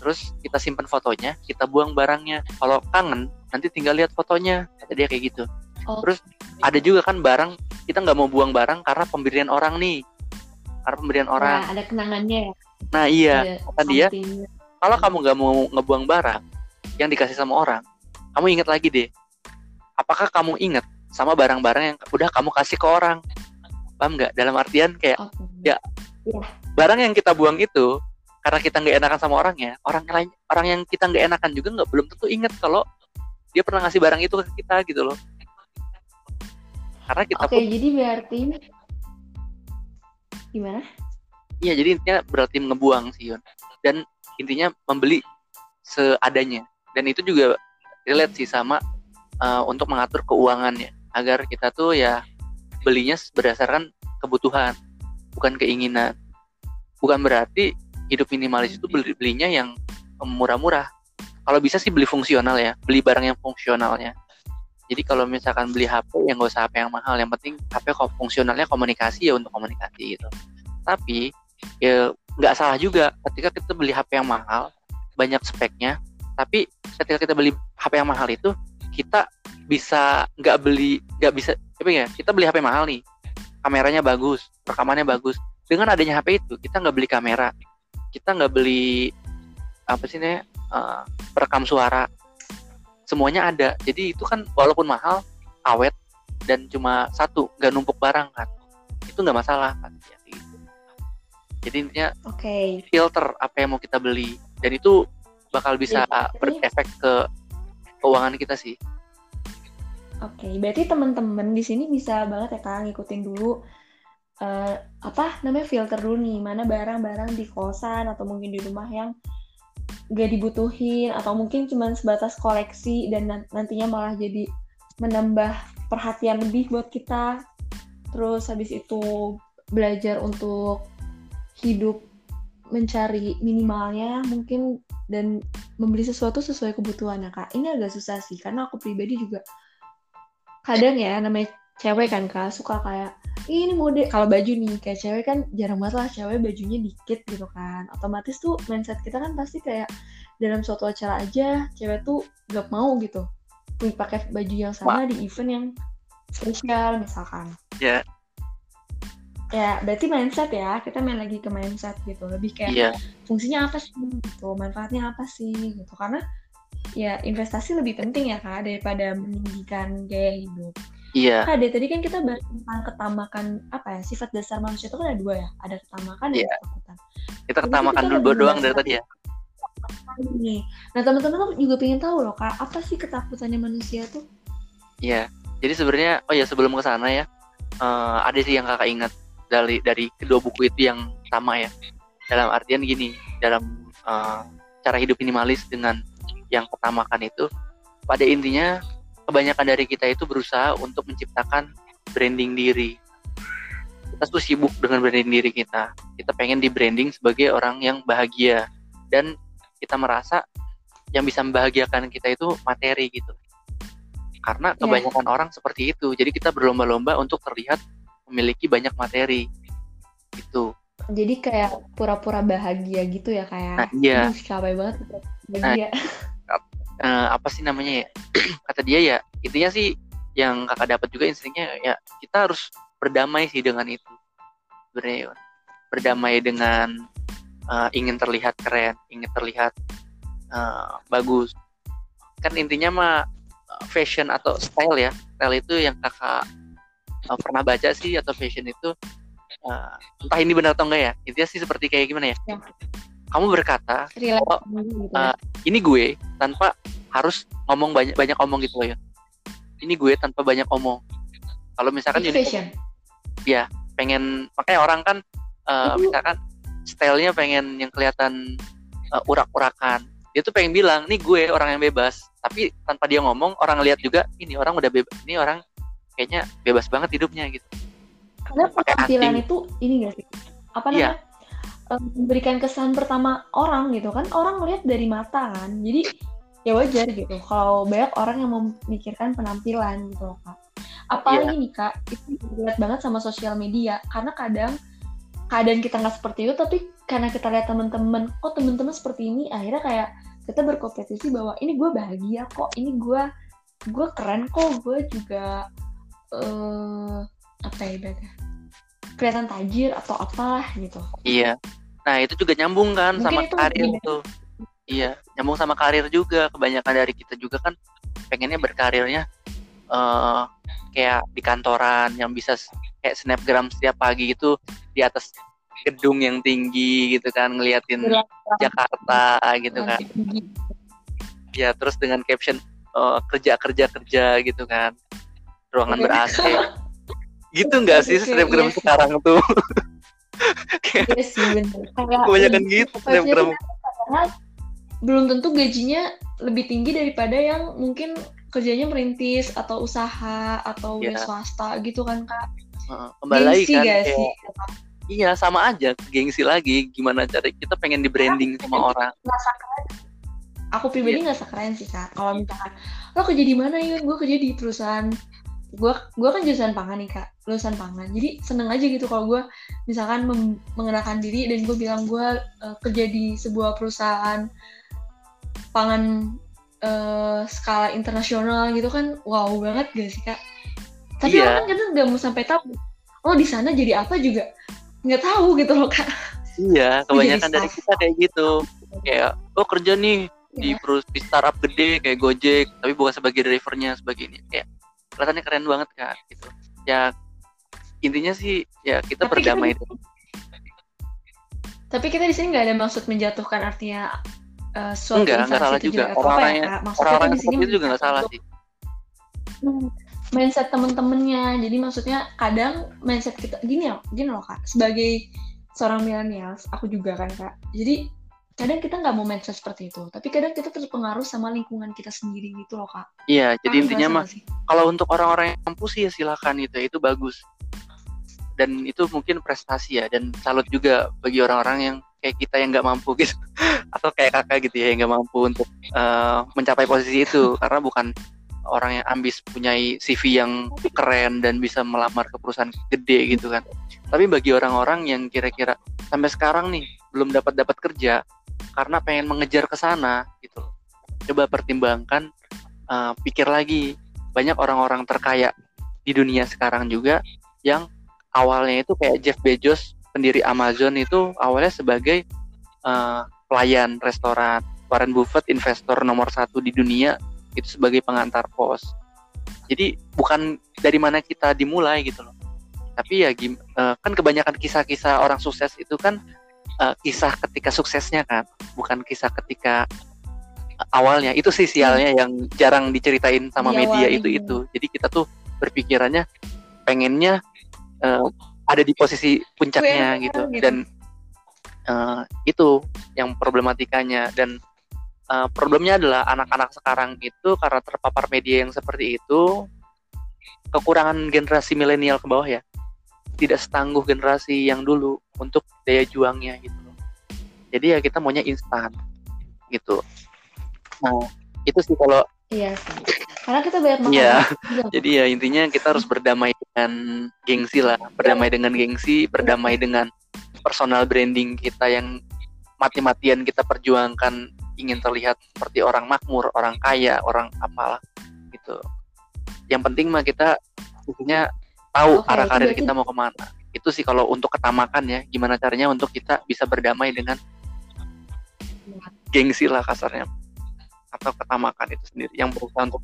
S2: terus kita simpan fotonya kita buang barangnya. Kalau kangen nanti tinggal lihat fotonya kata dia kayak gitu. Oh. terus ada juga kan barang kita nggak mau buang barang karena pemberian orang nih. Karena pemberian nah, orang.
S1: nah, ada kenangannya ya.
S2: Nah iya kata dia kalau kamu nggak mau ngebuang barang yang dikasih sama orang kamu ingat lagi deh apakah kamu ingat sama barang-barang yang udah kamu kasih ke orang. Paham nggak? Dalam artian kayak okay. ya yeah. barang yang kita buang itu karena kita nggak enakan sama orangnya orang lain orang yang kita nggak enakan juga nggak belum tentu inget kalau dia pernah ngasih barang itu ke kita gitu loh. Karena kita
S1: oke okay, jadi berarti gimana?
S2: Iya jadi intinya berarti ngebuang sih Yon dan intinya membeli seadanya. Dan itu juga relate sih sama uh, untuk mengatur keuangannya agar kita tuh ya belinya berdasarkan kebutuhan bukan keinginan. Bukan berarti hidup minimalis itu beli belinya yang murah-murah. Kalau bisa sih beli fungsional ya beli barang yang fungsionalnya. Jadi kalau misalkan beli HP yang gak usah HP yang mahal yang penting HP kok fungsionalnya komunikasi ya untuk komunikasi gitu. Tapi ya nggak salah juga ketika kita beli HP yang mahal banyak speknya tapi ketika kita beli HP yang mahal itu kita bisa nggak beli nggak bisa apa ya kita beli HP mahal nih. Kameranya bagus rekamannya bagus. Dengan adanya HP itu kita nggak beli kamera. Kita nggak beli apa sih nih uh, perekam suara. Semuanya ada. Jadi itu kan walaupun mahal awet dan cuma satu nggak numpuk barang kan. Itu nggak masalah kan? Ya, gitu. jadi intinya
S1: okay.
S2: filter apa yang mau kita beli. Dan itu bakal bisa ya, berefek ke keuangan kita sih
S1: Oke, okay, berarti teman-teman di sini bisa banget ya kak ngikutin dulu uh, apa namanya filter dulu nih mana barang-barang di kosan atau mungkin di rumah yang gak dibutuhin atau mungkin cuma sebatas koleksi dan nantinya malah jadi menambah perhatian lebih buat kita. Terus habis itu belajar untuk hidup mencari minimalnya mungkin dan membeli sesuatu sesuai kebutuhan ya kak. Ini agak susah sih karena aku pribadi juga kadang ya namanya cewek kan kak suka kayak ini mode. Kalau baju nih kayak cewek kan jarang banget lah cewek bajunya dikit gitu kan. Otomatis tuh mindset kita kan pasti kayak dalam suatu acara aja cewek tuh gak mau gitu pakai baju yang sama di event yang spesial misalkan.
S2: Ya.
S1: Yeah. ya berarti mindset ya kita main lagi ke mindset gitu. Lebih kayak yeah. fungsinya apa sih gitu manfaatnya apa sih gitu. Karena ya investasi lebih penting ya kak daripada meninggikan gaya hidup.
S2: Iya.
S1: Kak, deh tadi kan kita bahas tentang ketamakan apa ya sifat dasar manusia itu kan ada dua ya, ada ketamakan dan
S2: iya. ketakutan. Kita ketamakan kita dulu doang dari tadi ya.
S1: Nih, nah teman-teman juga pengen tahu loh kak, apa sih ketakutannya manusia tuh?
S2: Iya, jadi sebenarnya oh ya sebelum ke sana ya, uh, ada sih yang kakak ingat dari dari kedua buku itu yang sama ya. Dalam artian gini, dalam uh, cara hidup minimalis dengan yang pertamakan itu pada intinya kebanyakan dari kita itu berusaha untuk menciptakan branding diri. Kita tuh sibuk dengan branding diri kita. Kita pengen di branding sebagai orang yang bahagia. Dan kita merasa yang bisa membahagiakan kita itu materi gitu. Karena iya. kebanyakan yeah. orang seperti itu. Jadi kita berlomba-lomba untuk terlihat memiliki banyak materi. Itu
S1: jadi kayak pura-pura bahagia gitu ya kayak
S2: nah, iya.
S1: capek banget. Bahagia. nah, (laughs)
S2: uh, apa sih namanya ya? (clears throat) Kata dia ya intinya sih yang kakak dapat juga instingnya ya kita harus berdamai sih dengan itu. Sebenarnya berdamai dengan uh, ingin terlihat keren ingin terlihat uh, bagus. Kan intinya mah fashion atau style ya style itu yang kakak uh, pernah baca sih atau fashion itu uh, entah ini benar atau enggak ya. Intinya sih seperti kayak gimana ya, ya kamu berkata bahwa uh, ini gue tanpa harus ngomong banyak banyak ngomong gitu ya. Ini gue tanpa banyak ngomong kalau misalkan
S1: jadi
S2: ya pengen makanya orang kan uh, misalkan stylenya pengen yang kelihatan uh, urak-urakan. Dia tuh pengen bilang nih gue orang yang bebas. Tapi tanpa dia ngomong orang lihat juga ini orang udah bebas ini orang kayaknya bebas banget hidupnya gitu.
S1: Karena penampilan itu ini gak sih? Apa iya. namanya? yeah memberikan kesan pertama orang gitu kan orang melihat dari mata kan. Jadi ya wajar gitu kalau banyak orang yang memikirkan penampilan gitu loh kak. Apalagi yeah. nih kak itu dilihat banget sama sosial media. Karena kadang keadaan kita nggak seperti itu tapi karena kita lihat teman-teman oh teman-teman seperti ini akhirnya kayak kita berkompetisi bahwa ini gue bahagia kok ini gue gue keren kok gue juga uh, apa ya ibadah kelihatan tajir atau apalah gitu.
S2: Iya Nah itu juga nyambung kan Mungkin sama itu karir tuh. Iya, nyambung sama karir juga. Kebanyakan dari kita juga kan pengennya berkarirnya uh, kayak di kantoran yang bisa kayak snapgram setiap pagi gitu di atas gedung yang tinggi gitu kan ngeliatin Jakarta gitu kan. Ya terus dengan caption uh, kerja kerja kerja gitu kan ruangan ber AC. (laughs) gitu nggak sih snapgram iya. sekarang tuh? (laughs)
S1: iya sih bener (laughs) kayak
S2: kebanyakan gitu
S1: karena belum tentu gajinya lebih tinggi daripada yang mungkin kerjanya merintis atau usaha atau yeah. swasta gitu kan kak
S2: uh, kembali lagi kan gak sih? iya sama aja gengsi lagi gimana cara kita pengen di branding sama orang
S1: aku pribadi iya. nggak yeah. keren sih kak kalau misalkan lo kerja di mana ya gue kerja di perusahaan gue gue kan jurusan pangan nih kak lulusan pangan jadi seneng aja gitu kalau gue misalkan mengenakan diri dan gue bilang gue uh, kerja di sebuah perusahaan lapangan uh, skala internasional gitu kan wow banget gak sih kak tapi
S2: Iya.
S1: orang kan kadang nggak mau sampai tahu oh di sana jadi apa juga nggak tahu gitu loh kak
S2: Iya, (laughs) kebanyakan dari kita kayak gitu. Kayak, oh kerja nih di
S1: Iya.
S2: perus di startup gede kayak Gojek, tapi bukan sebagai drivernya, sebagai ini. Kayak kelihatannya keren banget kan, gitu. Ya intinya sih ya kita
S1: Tapi kita
S2: berdamai.
S1: tapi kita di sini nggak ada maksud menjatuhkan artinya uh, suatu
S2: Enggak, enggak salah juga.
S1: apa
S2: Orang-orang
S1: ya kak
S2: yang
S1: di sini
S2: itu juga nggak salah sih.
S1: Hmm, mindset temen-temennya jadi maksudnya kadang mindset kita gini loh gini loh kak sebagai seorang milenials aku juga kan kak jadi kadang kita nggak mau mindset seperti itu tapi kadang kita terpengaruh sama lingkungan kita sendiri gitu loh kak
S2: Iya, jadi
S1: Kakak
S2: intinya mah kalau untuk orang-orang yang mampu sih ya silakan itu, itu bagus. Dan itu mungkin prestasi ya, dan salut juga bagi orang-orang yang kayak kita yang nggak mampu gitu, (laughs) atau kayak kakak gitu ya yang nggak mampu untuk eh, mencapai posisi itu, karena bukan orang yang ambis punya CV yang keren dan bisa melamar ke perusahaan gede gitu kan. Tapi bagi orang-orang yang kira-kira sampai sekarang nih belum dapat dapat kerja karena pengen mengejar ke sana gitu. Coba pertimbangkan uh, pikir lagi. Banyak orang-orang terkaya di dunia sekarang juga yang awalnya itu kayak Jeff Bezos pendiri Amazon itu awalnya sebagai uh, pelayan restoran. Warren Buffett investor nomor satu di dunia itu sebagai pengantar pos. Jadi bukan dari mana kita dimulai gitu loh. Tapi ya uh, kan kebanyakan kisah-kisah orang sukses itu kan uh, kisah ketika suksesnya kan bukan kisah ketika awalnya. Itu sih sialnya yang jarang diceritain sama media
S1: Diawali
S2: itu itu. Jadi kita tuh berpikirannya pengennya eh, ada di posisi puncaknya gitu.
S1: gitu.
S2: dan eh, itu yang problematikanya. Dan eh, problemnya adalah anak-anak sekarang itu karena terpapar media yang seperti itu kekurangan generasi milenial ke bawah ya tidak setangguh generasi yang dulu untuk daya juangnya gitu. Jadi ya kita maunya instan gitu. Nah, itu sih kalau
S1: iya sih karena kita banyak makan
S2: Iya.
S1: juga. (laughs)
S2: jadi ya intinya kita harus berdamai dengan gengsi lah, berdamai dengan gengsi, berdamai dengan personal branding kita yang mati-matian kita perjuangkan ingin terlihat seperti orang makmur, orang kaya, orang apalah gitu. Yang penting mah kita intinya tahu
S1: Oke,
S2: arah karir
S1: berarti-
S2: kita mau ke mana. Itu sih kalau untuk ketamakan ya, gimana caranya untuk kita bisa berdamai dengan gengsi lah kasarnya atau ketamakan itu sendiri yang berusaha untuk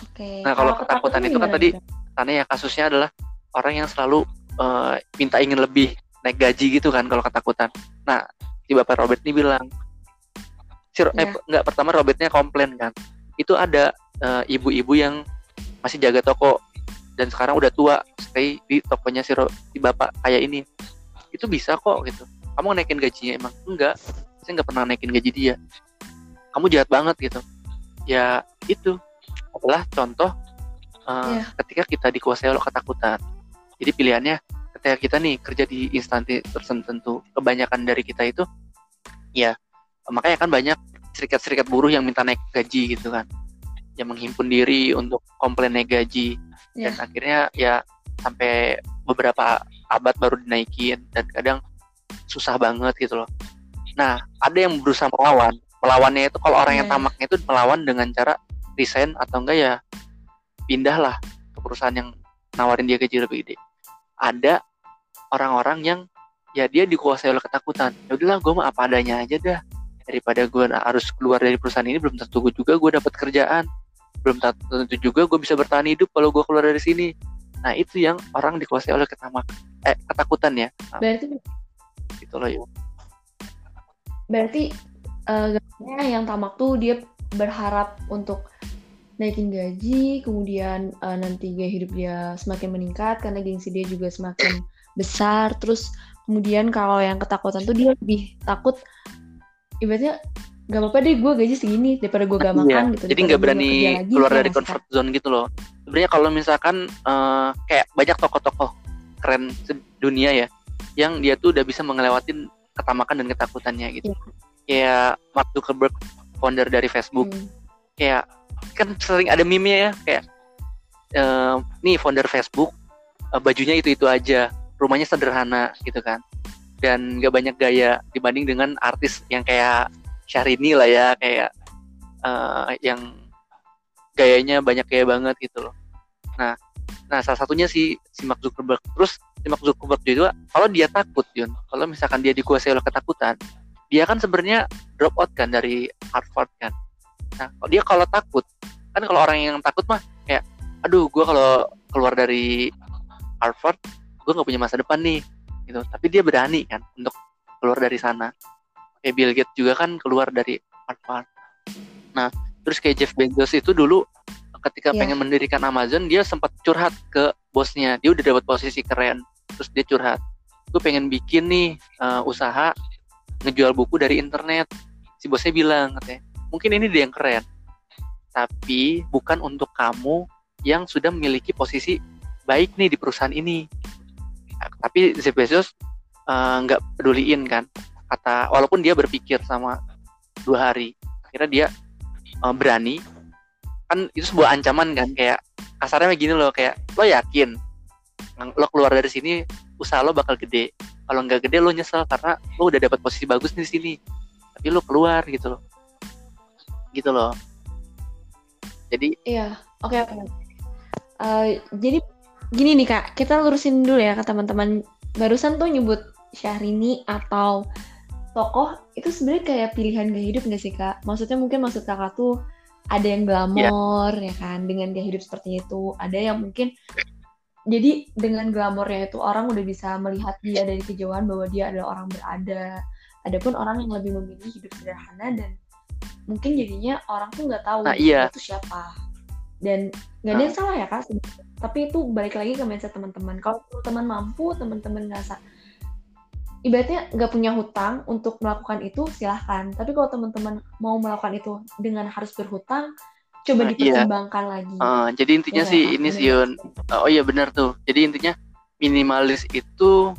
S1: Oke.
S2: Nah, kalau ketakutan itu kan tadi karena ya kasusnya adalah orang yang selalu eh, minta ingin lebih naik gaji gitu kan kalau ketakutan. Nah, si Bapak Robert ini bilang si eh,
S1: Ya.
S2: enggak pertama Robertnya komplain kan. Itu ada eh, ibu-ibu yang masih jaga toko dan sekarang udah tua stay di tokonya si, si Bapak kayak ini. Itu bisa kok gitu. Kamu naikin gajinya emang enggak. Saya nggak pernah naikin gaji dia. Kamu jahat banget gitu. Ya itu adalah contoh uh,
S1: Iya.
S2: ketika kita dikuasai oleh ketakutan. Jadi pilihannya ketika kita nih kerja di instansi tertentu, kebanyakan dari kita itu ya makanya kan banyak serikat-serikat buruh yang minta naik gaji gitu kan. Yang menghimpun diri untuk komplain naik gaji dan
S1: Iya.
S2: akhirnya ya sampai beberapa abad baru dinaikin dan kadang susah banget gitu loh. Nah, ada yang berusaha melawan. Melawannya itu kalau orang yang
S1: Iya.
S2: tamaknya itu melawan dengan cara resign atau enggak ya pindahlah ke perusahaan yang nawarin dia gaji lebih gede. Ada orang-orang yang ya dia dikuasai oleh ketakutan. Ya udahlah, gue mah apa adanya aja dah. Daripada gue harus keluar dari perusahaan ini belum tentu juga gue dapat kerjaan. Belum tentu juga gue bisa bertahan hidup kalau gue keluar dari sini. Nah, itu yang orang dikuasai oleh ketamak eh ketakutan ya. Nah,
S1: Berarti
S2: gitu loh ya.
S1: berarti gambarnya yang tamak tuh dia berharap untuk naikin gaji, kemudian eh, nanti gaya hidup dia semakin meningkat karena gengsi dia juga semakin besar. Terus kemudian kalau yang ketakutan tuh dia lebih takut ibaratnya gak apa-apa deh gue gaji segini daripada gue gak makan
S2: Iya,
S1: gitu.
S2: Jadi nggak berani
S1: lagi,
S2: keluar dari
S1: nggak
S2: comfort zone gitu loh. Sebenarnya kalau misalkan eh, kayak banyak tokoh-tokoh keren dunia ya, yang dia tuh udah bisa mengelewatin ketamakan dan ketakutannya gitu.
S1: Iya.
S2: Kayak Mark Zuckerberg, founder dari? Facebook,
S1: Hmm.
S2: kayak kan sering ada meme ya kayak eh, nih founder Facebook eh, bajunya itu itu aja, rumahnya sederhana gitu kan, dan nggak banyak gaya dibanding dengan artis yang kayak Syahrini lah ya, kayak uh, yang gayanya banyak gaya banget gitu loh. Nah nah salah satunya si si Mark Zuckerberg. Terus si Mark Zuckerberg juga kalau dia takut Yun kalau misalkan dia dikuasai oleh ketakutan dia kan sebenarnya drop out kan dari Harvard kan. Nah kalau dia kalau takut kan kalau orang yang takut mah kayak aduh gue kalau keluar dari Harvard gue nggak punya masa depan nih gitu. Tapi dia berani kan untuk keluar dari sana kayak Bill Gates juga kan keluar dari Harvard. Nah terus kayak Jeff Bezos itu dulu ketika yeah. pengen mendirikan Amazon dia sempat curhat ke bosnya. Dia udah dapat posisi keren terus dia curhat gue pengen bikin nih uh, usaha ngejual buku dari internet. Si bosnya bilang katanya mungkin ini dia yang keren tapi bukan untuk kamu yang sudah memiliki posisi baik nih di perusahaan ini. Nah, tapi Jeff Bezos eh, nggak uh, peduliin kan kata walaupun dia berpikir sama dua hari akhirnya dia uh, berani. Kan itu sebuah ancaman kan kayak kasarnya gini loh kayak lo yakin lo keluar dari sini usaha lo bakal gede. Kalau nggak gede lo nyesel karena lo udah dapat posisi bagus di sini. Tapi lo keluar gitu loh. Gitu loh. Jadi
S1: iya oke okay, okay. uh, jadi gini nih kak. Kita lurusin dulu ya ke teman-teman. Barusan tuh nyebut Syahrini atau tokoh itu sebenarnya kayak pilihan gaya hidup gak sih kak? Maksudnya mungkin maksud kakak tuh ada yang glamor yeah. ya kan dengan gaya hidup seperti itu, ada yang mungkin jadi dengan glamornya itu orang udah bisa melihat dia dari kejauhan bahwa dia adalah orang berada. Adapun orang yang lebih memilih hidup sederhana dan mungkin jadinya orang tuh nggak tahu
S2: nah, iya.
S1: itu siapa. Dan nggak ada yang salah ya kak. Tapi itu balik lagi ke mindset teman-teman. Kalau teman mampu, teman-teman nggak ibaratnya nggak punya hutang untuk melakukan itu silahkan. Tapi kalau teman-teman mau melakukan itu dengan harus berhutang coba nah, iya. dipertimbangkan iya. lagi.
S2: Uh, jadi intinya ya, sih ini sih. Yun uh, oh iya benar tuh. Jadi intinya minimalis itu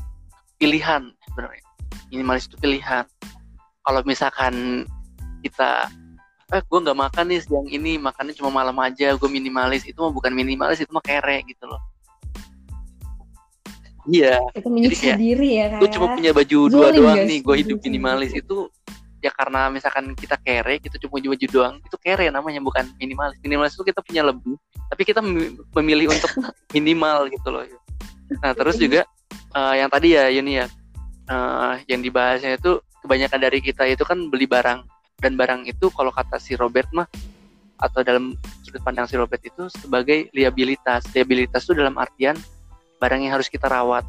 S2: pilihan sebenarnya. Minimalis itu pilihan. Kalau misalkan kita eh gue nggak makan nih siang ini makannya cuma malam aja gue minimalis. Itu mah bukan minimalis itu mah kere gitu loh Iya.
S1: Itu menyiksa diri ya
S2: Gue cuma punya baju Zolim dua doang nih, gue hidup minimalis itu ya karena misalkan kita kere, kita cuma punya baju doang, itu kere namanya bukan minimalis. Minimalis itu kita punya lebih, tapi kita memilih untuk (laughs) minimal gitu loh. Nah terus juga uh, yang tadi ya ini ya, uh, yang dibahasnya itu kebanyakan dari kita itu kan beli barang dan barang itu kalau kata si Robert mah atau dalam sudut pandang si Robert itu sebagai liabilitas. Liabilitas itu dalam artian barang yang harus kita rawat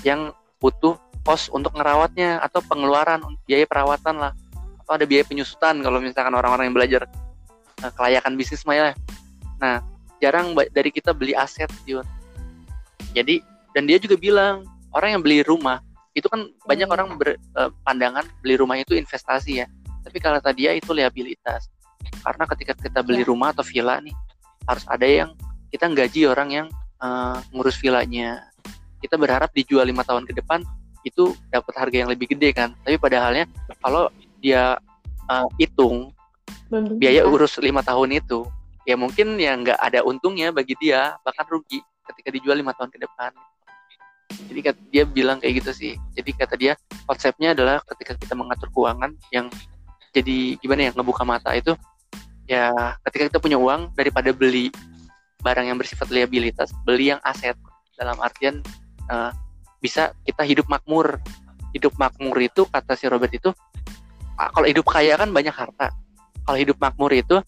S2: yang butuh kos untuk ngerawatnya atau pengeluaran biaya perawatan lah atau ada biaya penyusutan kalau misalkan orang-orang yang belajar uh, kelayakan bisnis mah ya nah jarang dari kita beli aset Yun. jadi dan dia juga bilang orang yang beli rumah itu kan banyak hmm. orang berpandangan uh, beli rumah itu investasi ya tapi kalau tadi ya itu liabilitas karena ketika kita beli ya. rumah atau villa nih harus ada yang kita gaji orang yang uh, ngurus villanya kita berharap dijual lima tahun ke depan itu dapat harga yang lebih gede kan. Tapi padahalnya kalau dia uh, hitung Belum biaya urus lima tahun itu ya mungkin ya nggak ada untungnya bagi dia bahkan rugi ketika dijual lima tahun ke depan. Jadi kata dia bilang kayak gitu sih. Jadi kata dia konsepnya adalah ketika kita mengatur keuangan yang jadi gimana ya ngebuka mata itu ya ketika kita punya uang daripada beli barang yang bersifat liabilitas, beli yang aset dalam artian uh, bisa kita hidup makmur. Hidup makmur itu kata si Robert itu ah, kalau hidup kaya kan banyak harta. Kalau hidup makmur itu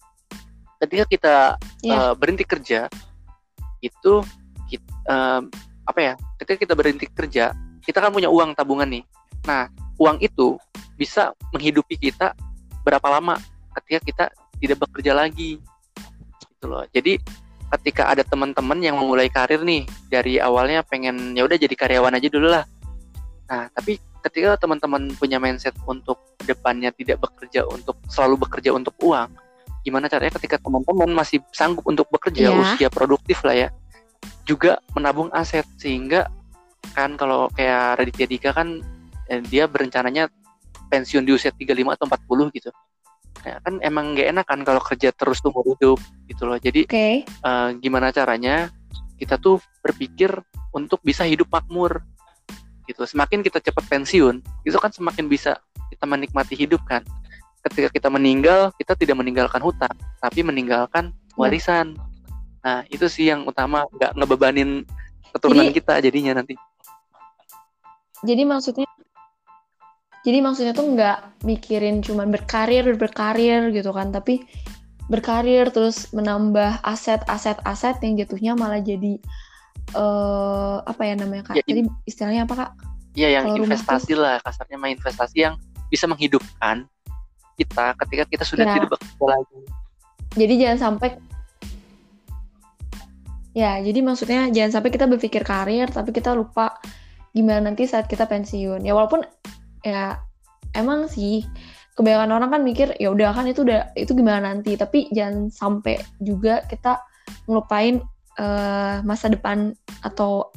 S2: ketika kita yeah. Iya. uh, berhenti kerja itu kita, uh, apa ya? Ketika kita berhenti kerja, kita kan punya uang tabungan nih. Nah, uang itu bisa menghidupi kita berapa lama ketika kita tidak bekerja lagi gitu loh. Jadi ketika ada teman-teman yang memulai karir nih dari awalnya pengen ya udah jadi karyawan aja dulu lah. Nah tapi ketika teman-teman punya mindset untuk depannya tidak bekerja untuk selalu bekerja untuk uang gimana caranya ketika teman-teman masih sanggup untuk bekerja yeah. usia produktif lah ya juga menabung aset. Sehingga kan kalau kayak Raditya Dika kan eh, dia berencananya pensiun di usia 35 atau 40 gitu kan emang gak enak kan kalau kerja terus seumur hidup gitu loh. Jadi okay. uh, eh, gimana caranya kita tuh berpikir untuk bisa hidup makmur gitu. Semakin kita cepat pensiun itu kan semakin bisa kita menikmati hidup kan. Ketika kita meninggal kita tidak meninggalkan hutang tapi meninggalkan
S1: Iya.
S2: warisan. Nah itu sih yang utama nggak ngebebanin keturunan
S1: Jadi-
S2: kita jadinya nanti.
S1: Jadi maksudnya jadi maksudnya tuh nggak mikirin cuman berkarir berkarir gitu kan, tapi berkarir terus menambah aset aset aset yang jatuhnya malah jadi eh apa ya namanya kak?
S2: Ya,
S1: Jadi istilahnya apa kak?
S2: Iya yang
S1: Kalau
S2: investasi lah kasarnya mah investasi yang bisa menghidupkan kita ketika kita sudah
S1: Ya.
S2: tidak bekerja lagi.
S1: Jadi jangan sampai ya jadi maksudnya jangan sampai kita berpikir karir tapi kita lupa gimana nanti saat kita pensiun. Ya walaupun ya emang sih kebanyakan orang kan mikir ya udah kan itu udah itu gimana nanti tapi jangan sampai juga kita ngelupain eh, masa depan atau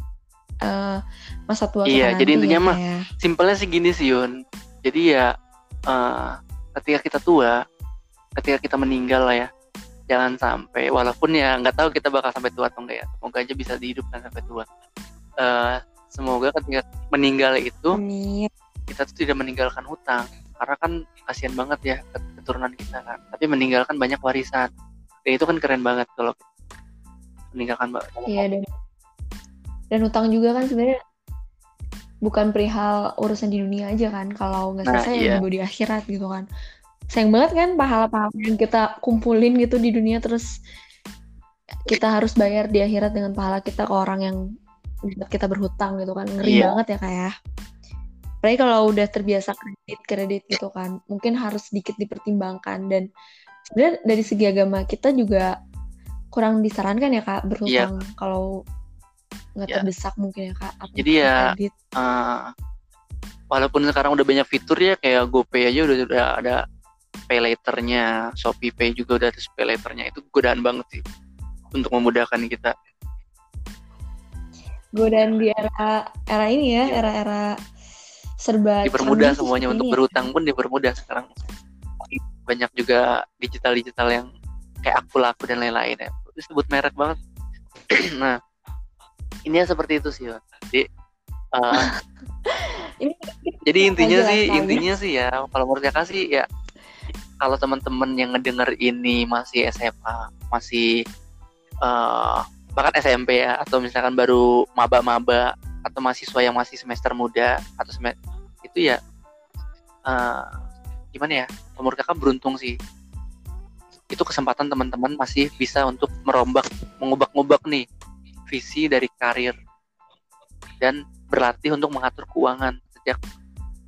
S1: eh, masa tua
S2: Iya, jadi
S1: nanti
S2: intinya
S1: ya,
S2: mah-
S1: kayak.
S2: Simpelnya sih gini sih Yun. Jadi ya eh, ketika kita tua, ketika kita meninggal lah ya, jangan sampai walaupun ya nggak tahu kita bakal sampai tua atau enggak ya. Semoga aja bisa dihidupkan sampai tua. Eh, semoga ketika meninggal itu
S1: Amin.
S2: Kita tuh tidak meninggalkan hutang karena kan kasihan banget ya ke- keturunan kita kan tapi meninggalkan banyak warisan. Dan itu kan keren banget kalau meninggalkan ba- banyak
S1: Iya dan dan utang juga kan sebenarnya bukan perihal urusan di dunia aja kan kalau nggak
S2: Nah,
S1: selesai
S2: iya.
S1: ya juga di akhirat gitu kan. Sayang banget kan pahala-pahala yang kita kumpulin gitu di dunia terus kita harus bayar di akhirat dengan pahala kita ke orang yang kita berhutang gitu kan. Ngeri
S2: Iya.
S1: banget ya kayak apalagi kalau udah terbiasa kredit kredit gitu kan mungkin harus sedikit dipertimbangkan dan sebenarnya dari segi agama kita juga kurang disarankan ya kak berhutang kalau nggak
S2: Iya.
S1: terdesak mungkin ya kak atau
S2: Jadi ya,
S1: kredit.
S2: Eh, walaupun sekarang udah banyak fitur ya kayak GoPay aja udah udah ada pay laternya Shopee Pay juga udah ada pay laternya itu godaan banget sih untuk memudahkan kita
S1: godaan di era era ini ya
S2: Iya.
S1: era-era serba
S2: dipermudah semuanya untuk
S1: ya.
S2: berhutang pun dipermudah sekarang. Banyak juga digital digital yang kayak aku laku dan lain-lain ya. Disebut merek banget. (clears throat) Nah ini seperti itu sih jadi (laughs)
S1: Ini
S2: jadi intinya sih intinya sih ya kalau menurut kakak sih ya kalau teman-teman yang ngedenger ini masih SMA masih eh, bahkan SMP ya atau misalkan baru maba-maba atau mahasiswa yang masih semester muda atau semester itu ya eh, gimana ya menurut kakak beruntung sih. Itu kesempatan teman-teman masih bisa untuk merombak mengubah-ngubah nih visi dari karir dan berlatih untuk mengatur keuangan sejak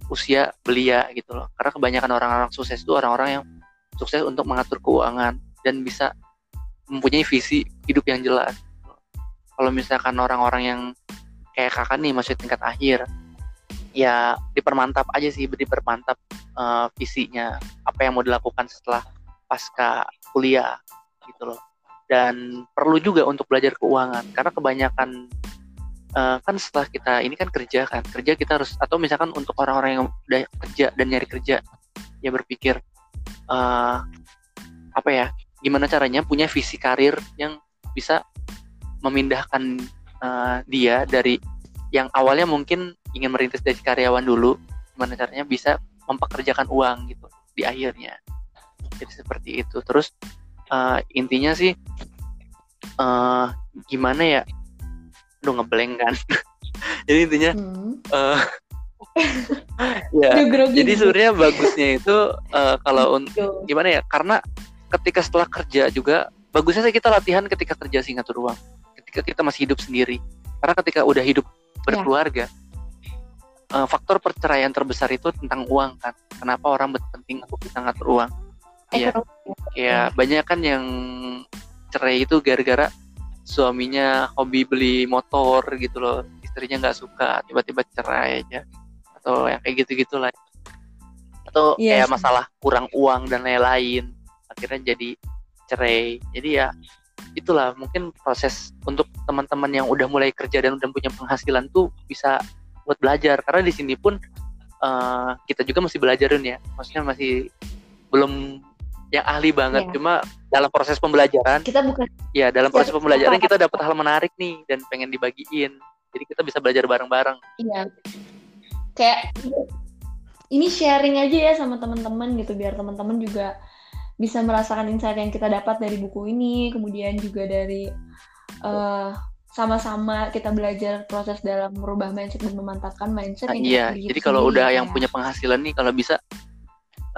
S2: usia belia gitu loh. Karena kebanyakan orang-orang sukses itu orang-orang yang sukses untuk mengatur keuangan dan bisa mempunyai visi hidup yang jelas. Kalau misalkan orang-orang yang kayak kakak nih masih tingkat akhir ya dipermantap aja sih dipermantap eh, visinya apa yang mau dilakukan setelah pasca kuliah gitu loh. Dan perlu juga untuk belajar keuangan karena kebanyakan eh, kan setelah kita ini kan kerja kan kerja kita harus atau misalkan untuk orang-orang yang udah kerja dan nyari kerja ya berpikir eh, apa ya gimana caranya punya visi karir yang bisa memindahkan eh, dia dari yang awalnya mungkin ingin merintis dari karyawan dulu gimana caranya bisa mempekerjakan uang gitu di akhirnya. Jadi seperti itu. Terus eh, intinya sih eh, gimana ya? Aduh ngeblank kan. (laughs) Jadi intinya
S1: hmm.
S2: eh, (laughs) ya jadi sebenarnya bagusnya itu eh, kalau un-
S1: Tuh.
S2: gimana ya? Karena ketika setelah kerja juga bagusnya sih kita latihan ketika kerja sih ngatur uang. Ketika kita masih hidup sendiri. Karena ketika udah hidup berkeluarga eh, faktor perceraian terbesar itu tentang uang kan. Kenapa orang penting untuk bisa ngatur uang? Iya. Ya banyak kan yang cerai itu gara-gara suaminya hobi beli motor gitu loh. Istrinya nggak suka tiba-tiba cerai aja. Atau yang kayak gitu gitulah atau
S1: Iya
S2: kayak masalah kurang uang dan lain-lain. Akhirnya jadi cerai. Jadi ya itulah. Mungkin proses untuk teman-teman yang udah mulai kerja dan udah punya penghasilan tuh bisa buat belajar. Karena di sini pun eh, kita juga masih belajarin ya. Maksudnya masih belum yang ahli banget.
S1: Iya.
S2: cuma dalam proses pembelajaran
S1: kita bukan
S2: ya dalam proses
S1: Siap-
S2: pembelajaran
S1: apa?
S2: kita dapat hal menarik nih dan pengen dibagiin. Jadi kita bisa belajar bareng-bareng.
S1: Iya. Kayak ini sharing aja ya sama teman-teman gitu biar teman-teman juga bisa merasakan insight yang kita dapat dari buku ini, kemudian juga dari uh, sama-sama kita belajar proses dalam merubah mindset dan memantapkan mindset.
S2: Nah, iya, jadi kalau udah yang ya. punya penghasilan nih, kalau bisa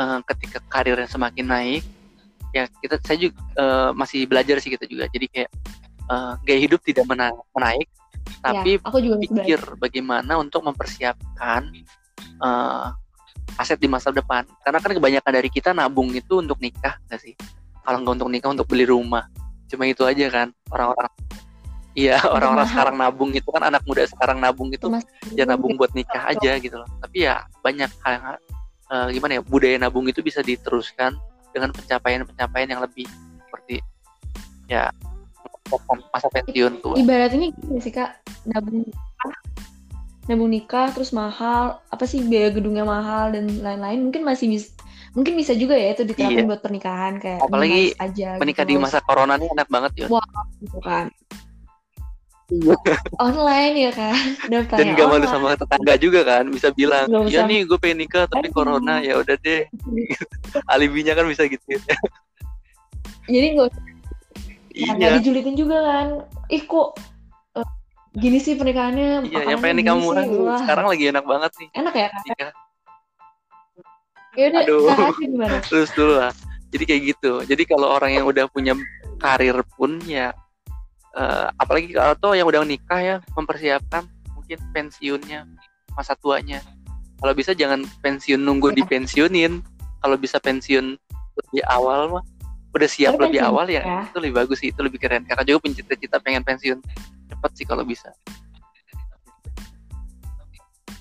S2: uh, ketika karirnya semakin naik, ya kita saya juga uh, masih belajar sih kita juga. Jadi kayak uh, gaya hidup tidak mena menaik, ya, tapi ya, aku juga pikir belajar. bagaimana untuk mempersiapkan uh, aset di masa depan karena kan kebanyakan dari kita nabung itu untuk nikah gak sih kalau nggak untuk nikah untuk beli rumah cuma itu aja kan orang-orang iya orang-orang sekarang nabung itu kan anak muda sekarang nabung itu ya nabung buat nikah aja gitu loh tapi ya banyak hal yang uh, gimana ya budaya nabung itu bisa diteruskan dengan pencapaian-pencapaian yang lebih seperti ya masa pensiun tuh
S1: ibarat ini gini sih kak nabung nabung nikah terus mahal apa sih biaya gedungnya mahal dan lain-lain mungkin masih bisa mungkin bisa juga ya itu diterapin iya. buat pernikahan kayak
S2: apalagi aja menikah gitu. di masa corona ini enak banget ya
S1: wah gitu kan. (laughs) online ya kan?
S2: Dan gak malu sama tetangga juga kan? Bisa bilang ya nih gue pengen nikah tapi Aduh. corona ya udah deh. (laughs) Alibinya kan bisa gitu ya.
S1: Jadi gue iya. dijulitin juga kan. Ih kok gini sih pernikahannya
S2: iya yang pengen nikah murah sekarang lagi enak banget nih.
S1: Enak ya?
S2: Nikah.
S1: Ya udah
S2: gimana? Terus dulu lah. Jadi kayak gitu. Jadi kalau orang yang udah punya karir pun ya uh, apalagi kalau tuh yang udah nikah ya mempersiapkan mungkin pensiunnya masa tuanya kalau bisa jangan pensiun nunggu ya. dipensiunin kalau bisa pensiun lebih awal mah udah siap Tapi lebih awal ya, ya itu lebih bagus sih itu lebih keren karena juga punya cita-cita pengen pensiun cepet sih kalau bisa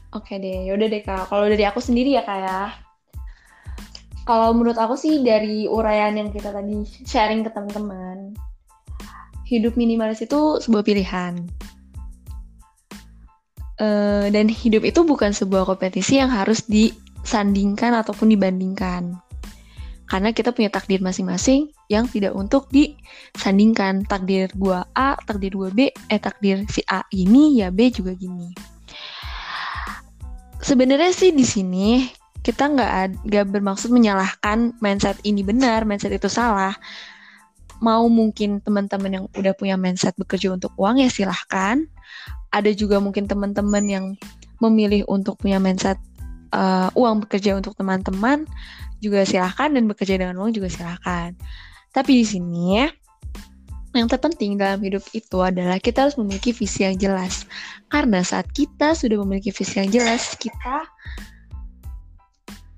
S1: Oke deh, yaudah deh kak. Kalau dari aku sendiri ya kak ya. Kalau menurut aku sih dari uraian yang kita tadi sharing ke teman-teman, hidup minimalis itu sebuah pilihan. Uh, dan hidup itu bukan sebuah kompetisi yang harus disandingkan ataupun dibandingkan karena kita punya takdir masing-masing yang tidak untuk disandingkan takdir gua A, takdir gua B, eh takdir si A ini ya B juga gini. Sebenarnya sih di sini kita nggak nggak bermaksud menyalahkan mindset ini benar, mindset itu salah. Mau mungkin teman-teman yang udah punya mindset bekerja untuk uang ya silahkan. Ada juga mungkin teman-teman yang memilih untuk punya mindset uh, uang bekerja untuk teman-teman juga silahkan dan bekerja dengan uang juga silahkan. Tapi di sini ya, yang terpenting dalam hidup itu adalah kita harus memiliki visi yang jelas. Karena saat kita sudah memiliki visi yang jelas, kita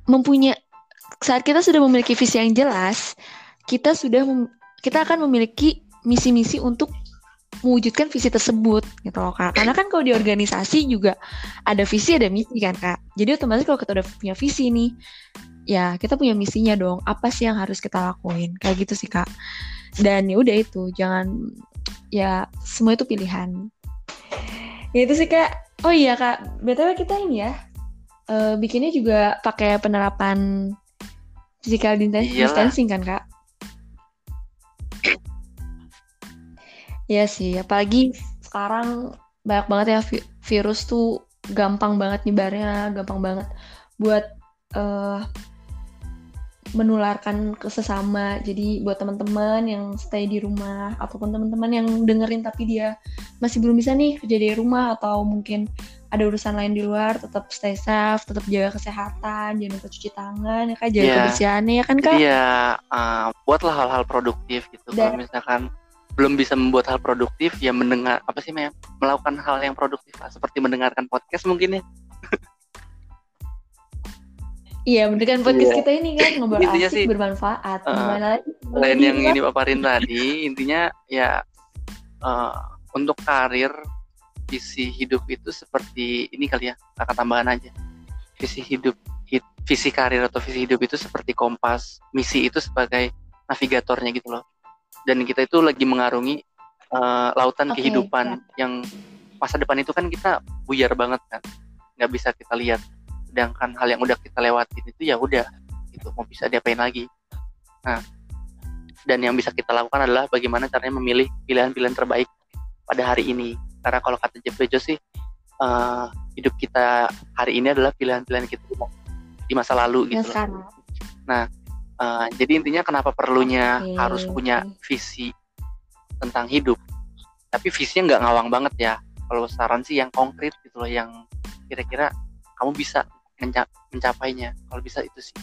S1: mempunyai saat kita sudah memiliki visi yang jelas, kita sudah kita akan memiliki misi-misi untuk mewujudkan visi tersebut gitu loh kak. Karena kan kalau di organisasi juga ada visi ada misi kan kak. Jadi otomatis kalau kita udah punya visi nih ya kita punya misinya dong. Apa sih yang harus kita lakuin? Kayak gitu sih kak. Dan ya udah itu jangan ya semua itu pilihan. Ya itu sih kak. Oh iya kak. Btw kita ini ya uh, bikinnya juga pakai penerapan physical distancing kan kak Iya sih, apalagi sekarang banyak banget ya virus tuh gampang banget nyebarnya, gampang banget buat uh, menularkan ke sesama. Jadi buat teman-teman yang stay di rumah ataupun teman-teman yang dengerin tapi dia masih belum bisa nih kerja dari rumah atau mungkin ada urusan lain di luar, tetap stay safe, tetap jaga kesehatan, jangan lupa cuci tangan, ya kan, jaga yeah. kebersihannya ya kan kak?
S2: Iya, yeah, uh, buatlah hal-hal produktif gitu. Dan, Kalau misalkan belum bisa membuat hal produktif, ya mendengar apa sih, melakukan hal yang produktif lah, seperti mendengarkan podcast mungkin ya.
S1: Iya, bener kan podcast yeah. kita ini kan ngobrol intinya asik, sih, bermanfaat. Uh, Gimana
S2: Selain yang ini paparin tadi, intinya ya uh, untuk karir visi hidup itu seperti ini kali ya, kata tambahan aja. Visi hidup, visi karir atau visi hidup itu seperti kompas, misi itu sebagai navigatornya gitu loh. Dan kita itu lagi mengarungi uh, lautan okay, kehidupan ya. yang masa depan itu kan kita buyar banget kan, nggak bisa kita lihat sedangkan hal yang udah kita lewatin itu ya udah itu mau bisa diapain lagi nah dan yang bisa kita lakukan adalah bagaimana caranya memilih pilihan-pilihan terbaik pada hari ini karena kalau kata Jeff Bezos sih uh, hidup kita hari ini adalah pilihan-pilihan kita di masa lalu
S1: yang
S2: gitu loh.
S1: sekarang.
S2: Uh, jadi intinya kenapa perlunya
S1: Oke.
S2: harus punya visi tentang hidup. Tapi visinya nggak ngawang banget ya. Kalau saran sih yang konkret gitu loh, yang kira-kira kamu bisa menca- mencapainya. Kalau bisa itu sih.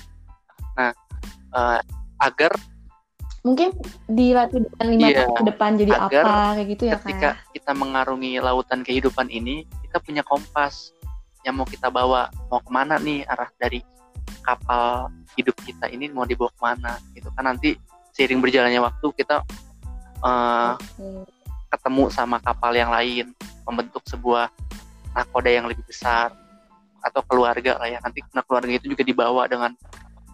S2: Nah, uh, agar
S1: Mungkin dilatih dengan lima
S2: Iya,
S1: tahun ke depan jadi
S2: agar
S1: apa kayak gitu ya
S2: ketika
S1: kayak.
S2: kita mengarungi lautan kehidupan ini, kita punya kompas yang mau kita bawa, mau ke mana nih arah dari kapal hidup kita ini mau dibawa ke mana gitu kan. Nanti seiring berjalannya waktu kita uh, ketemu sama kapal yang lain membentuk sebuah nakoda yang lebih besar atau keluarga lah ya. Nanti keluarga itu juga dibawa dengan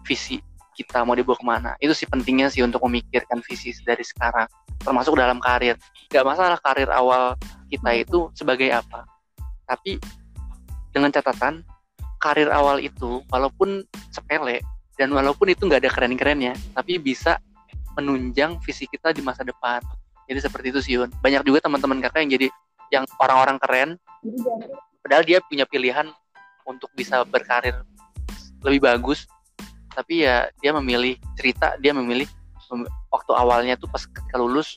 S2: visi kita mau dibawa ke mana. Itu sih pentingnya sih untuk memikirkan visi dari sekarang termasuk dalam karir. Nggak masalah karir awal kita itu sebagai apa. Tapi dengan catatan karir awal itu walaupun sepele dan walaupun itu nggak ada keren-kerennya tapi bisa menunjang visi kita di masa depan. Jadi seperti itu sih Yun. Banyak juga teman-teman kakak yang jadi yang orang-orang keren padahal dia punya pilihan untuk bisa berkarir lebih bagus tapi ya dia memilih cerita dia memilih mem- waktu awalnya tuh pas ketika lulus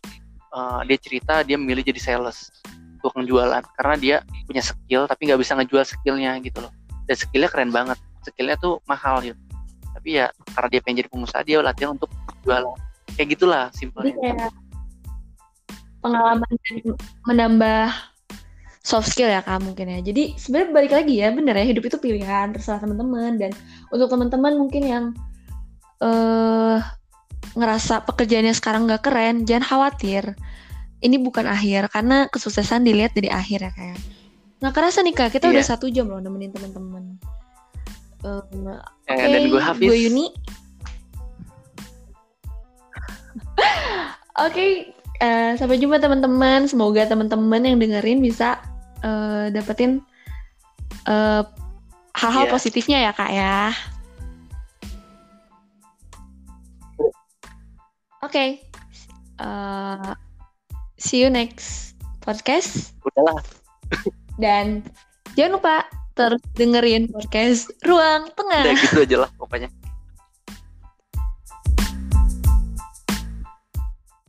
S2: uh, dia cerita dia memilih jadi sales tukang jualan karena dia punya skill tapi nggak bisa ngejual skillnya gitu loh. Dan skillnya keren banget. Skillnya tuh mahal gitu. Tapi ya karena dia pengen jadi pengusaha dia latihan untuk jualan. Kayak gitulah simpelnya.
S1: Pengalaman dan menambah soft skill ya kak mungkin ya. Jadi sebenarnya balik lagi ya bener ya hidup itu pilihan terserah teman-teman dan untuk teman-teman mungkin yang eh ngerasa pekerjaannya sekarang nggak keren jangan khawatir. Ini bukan akhir karena kesuksesan dilihat dari akhir ya kayak. Nggak kerasa nih kak kita udah
S2: Iya.
S1: satu jam loh nemenin teman-teman. Em,
S2: Eh,
S1: Oke,
S2: dan gue Hafiz
S1: gue Yuni. (laughs) Oke, eh, sampai jumpa teman-teman. Semoga teman-teman yang dengerin bisa eh, dapetin eh, hal-hal
S2: Iya.
S1: positifnya ya kak ya. Oke, eh, see you next podcast
S2: udahlah
S1: dan jangan lupa terus dengerin podcast Ruang Tengah.
S2: udah gitu aja lah pokoknya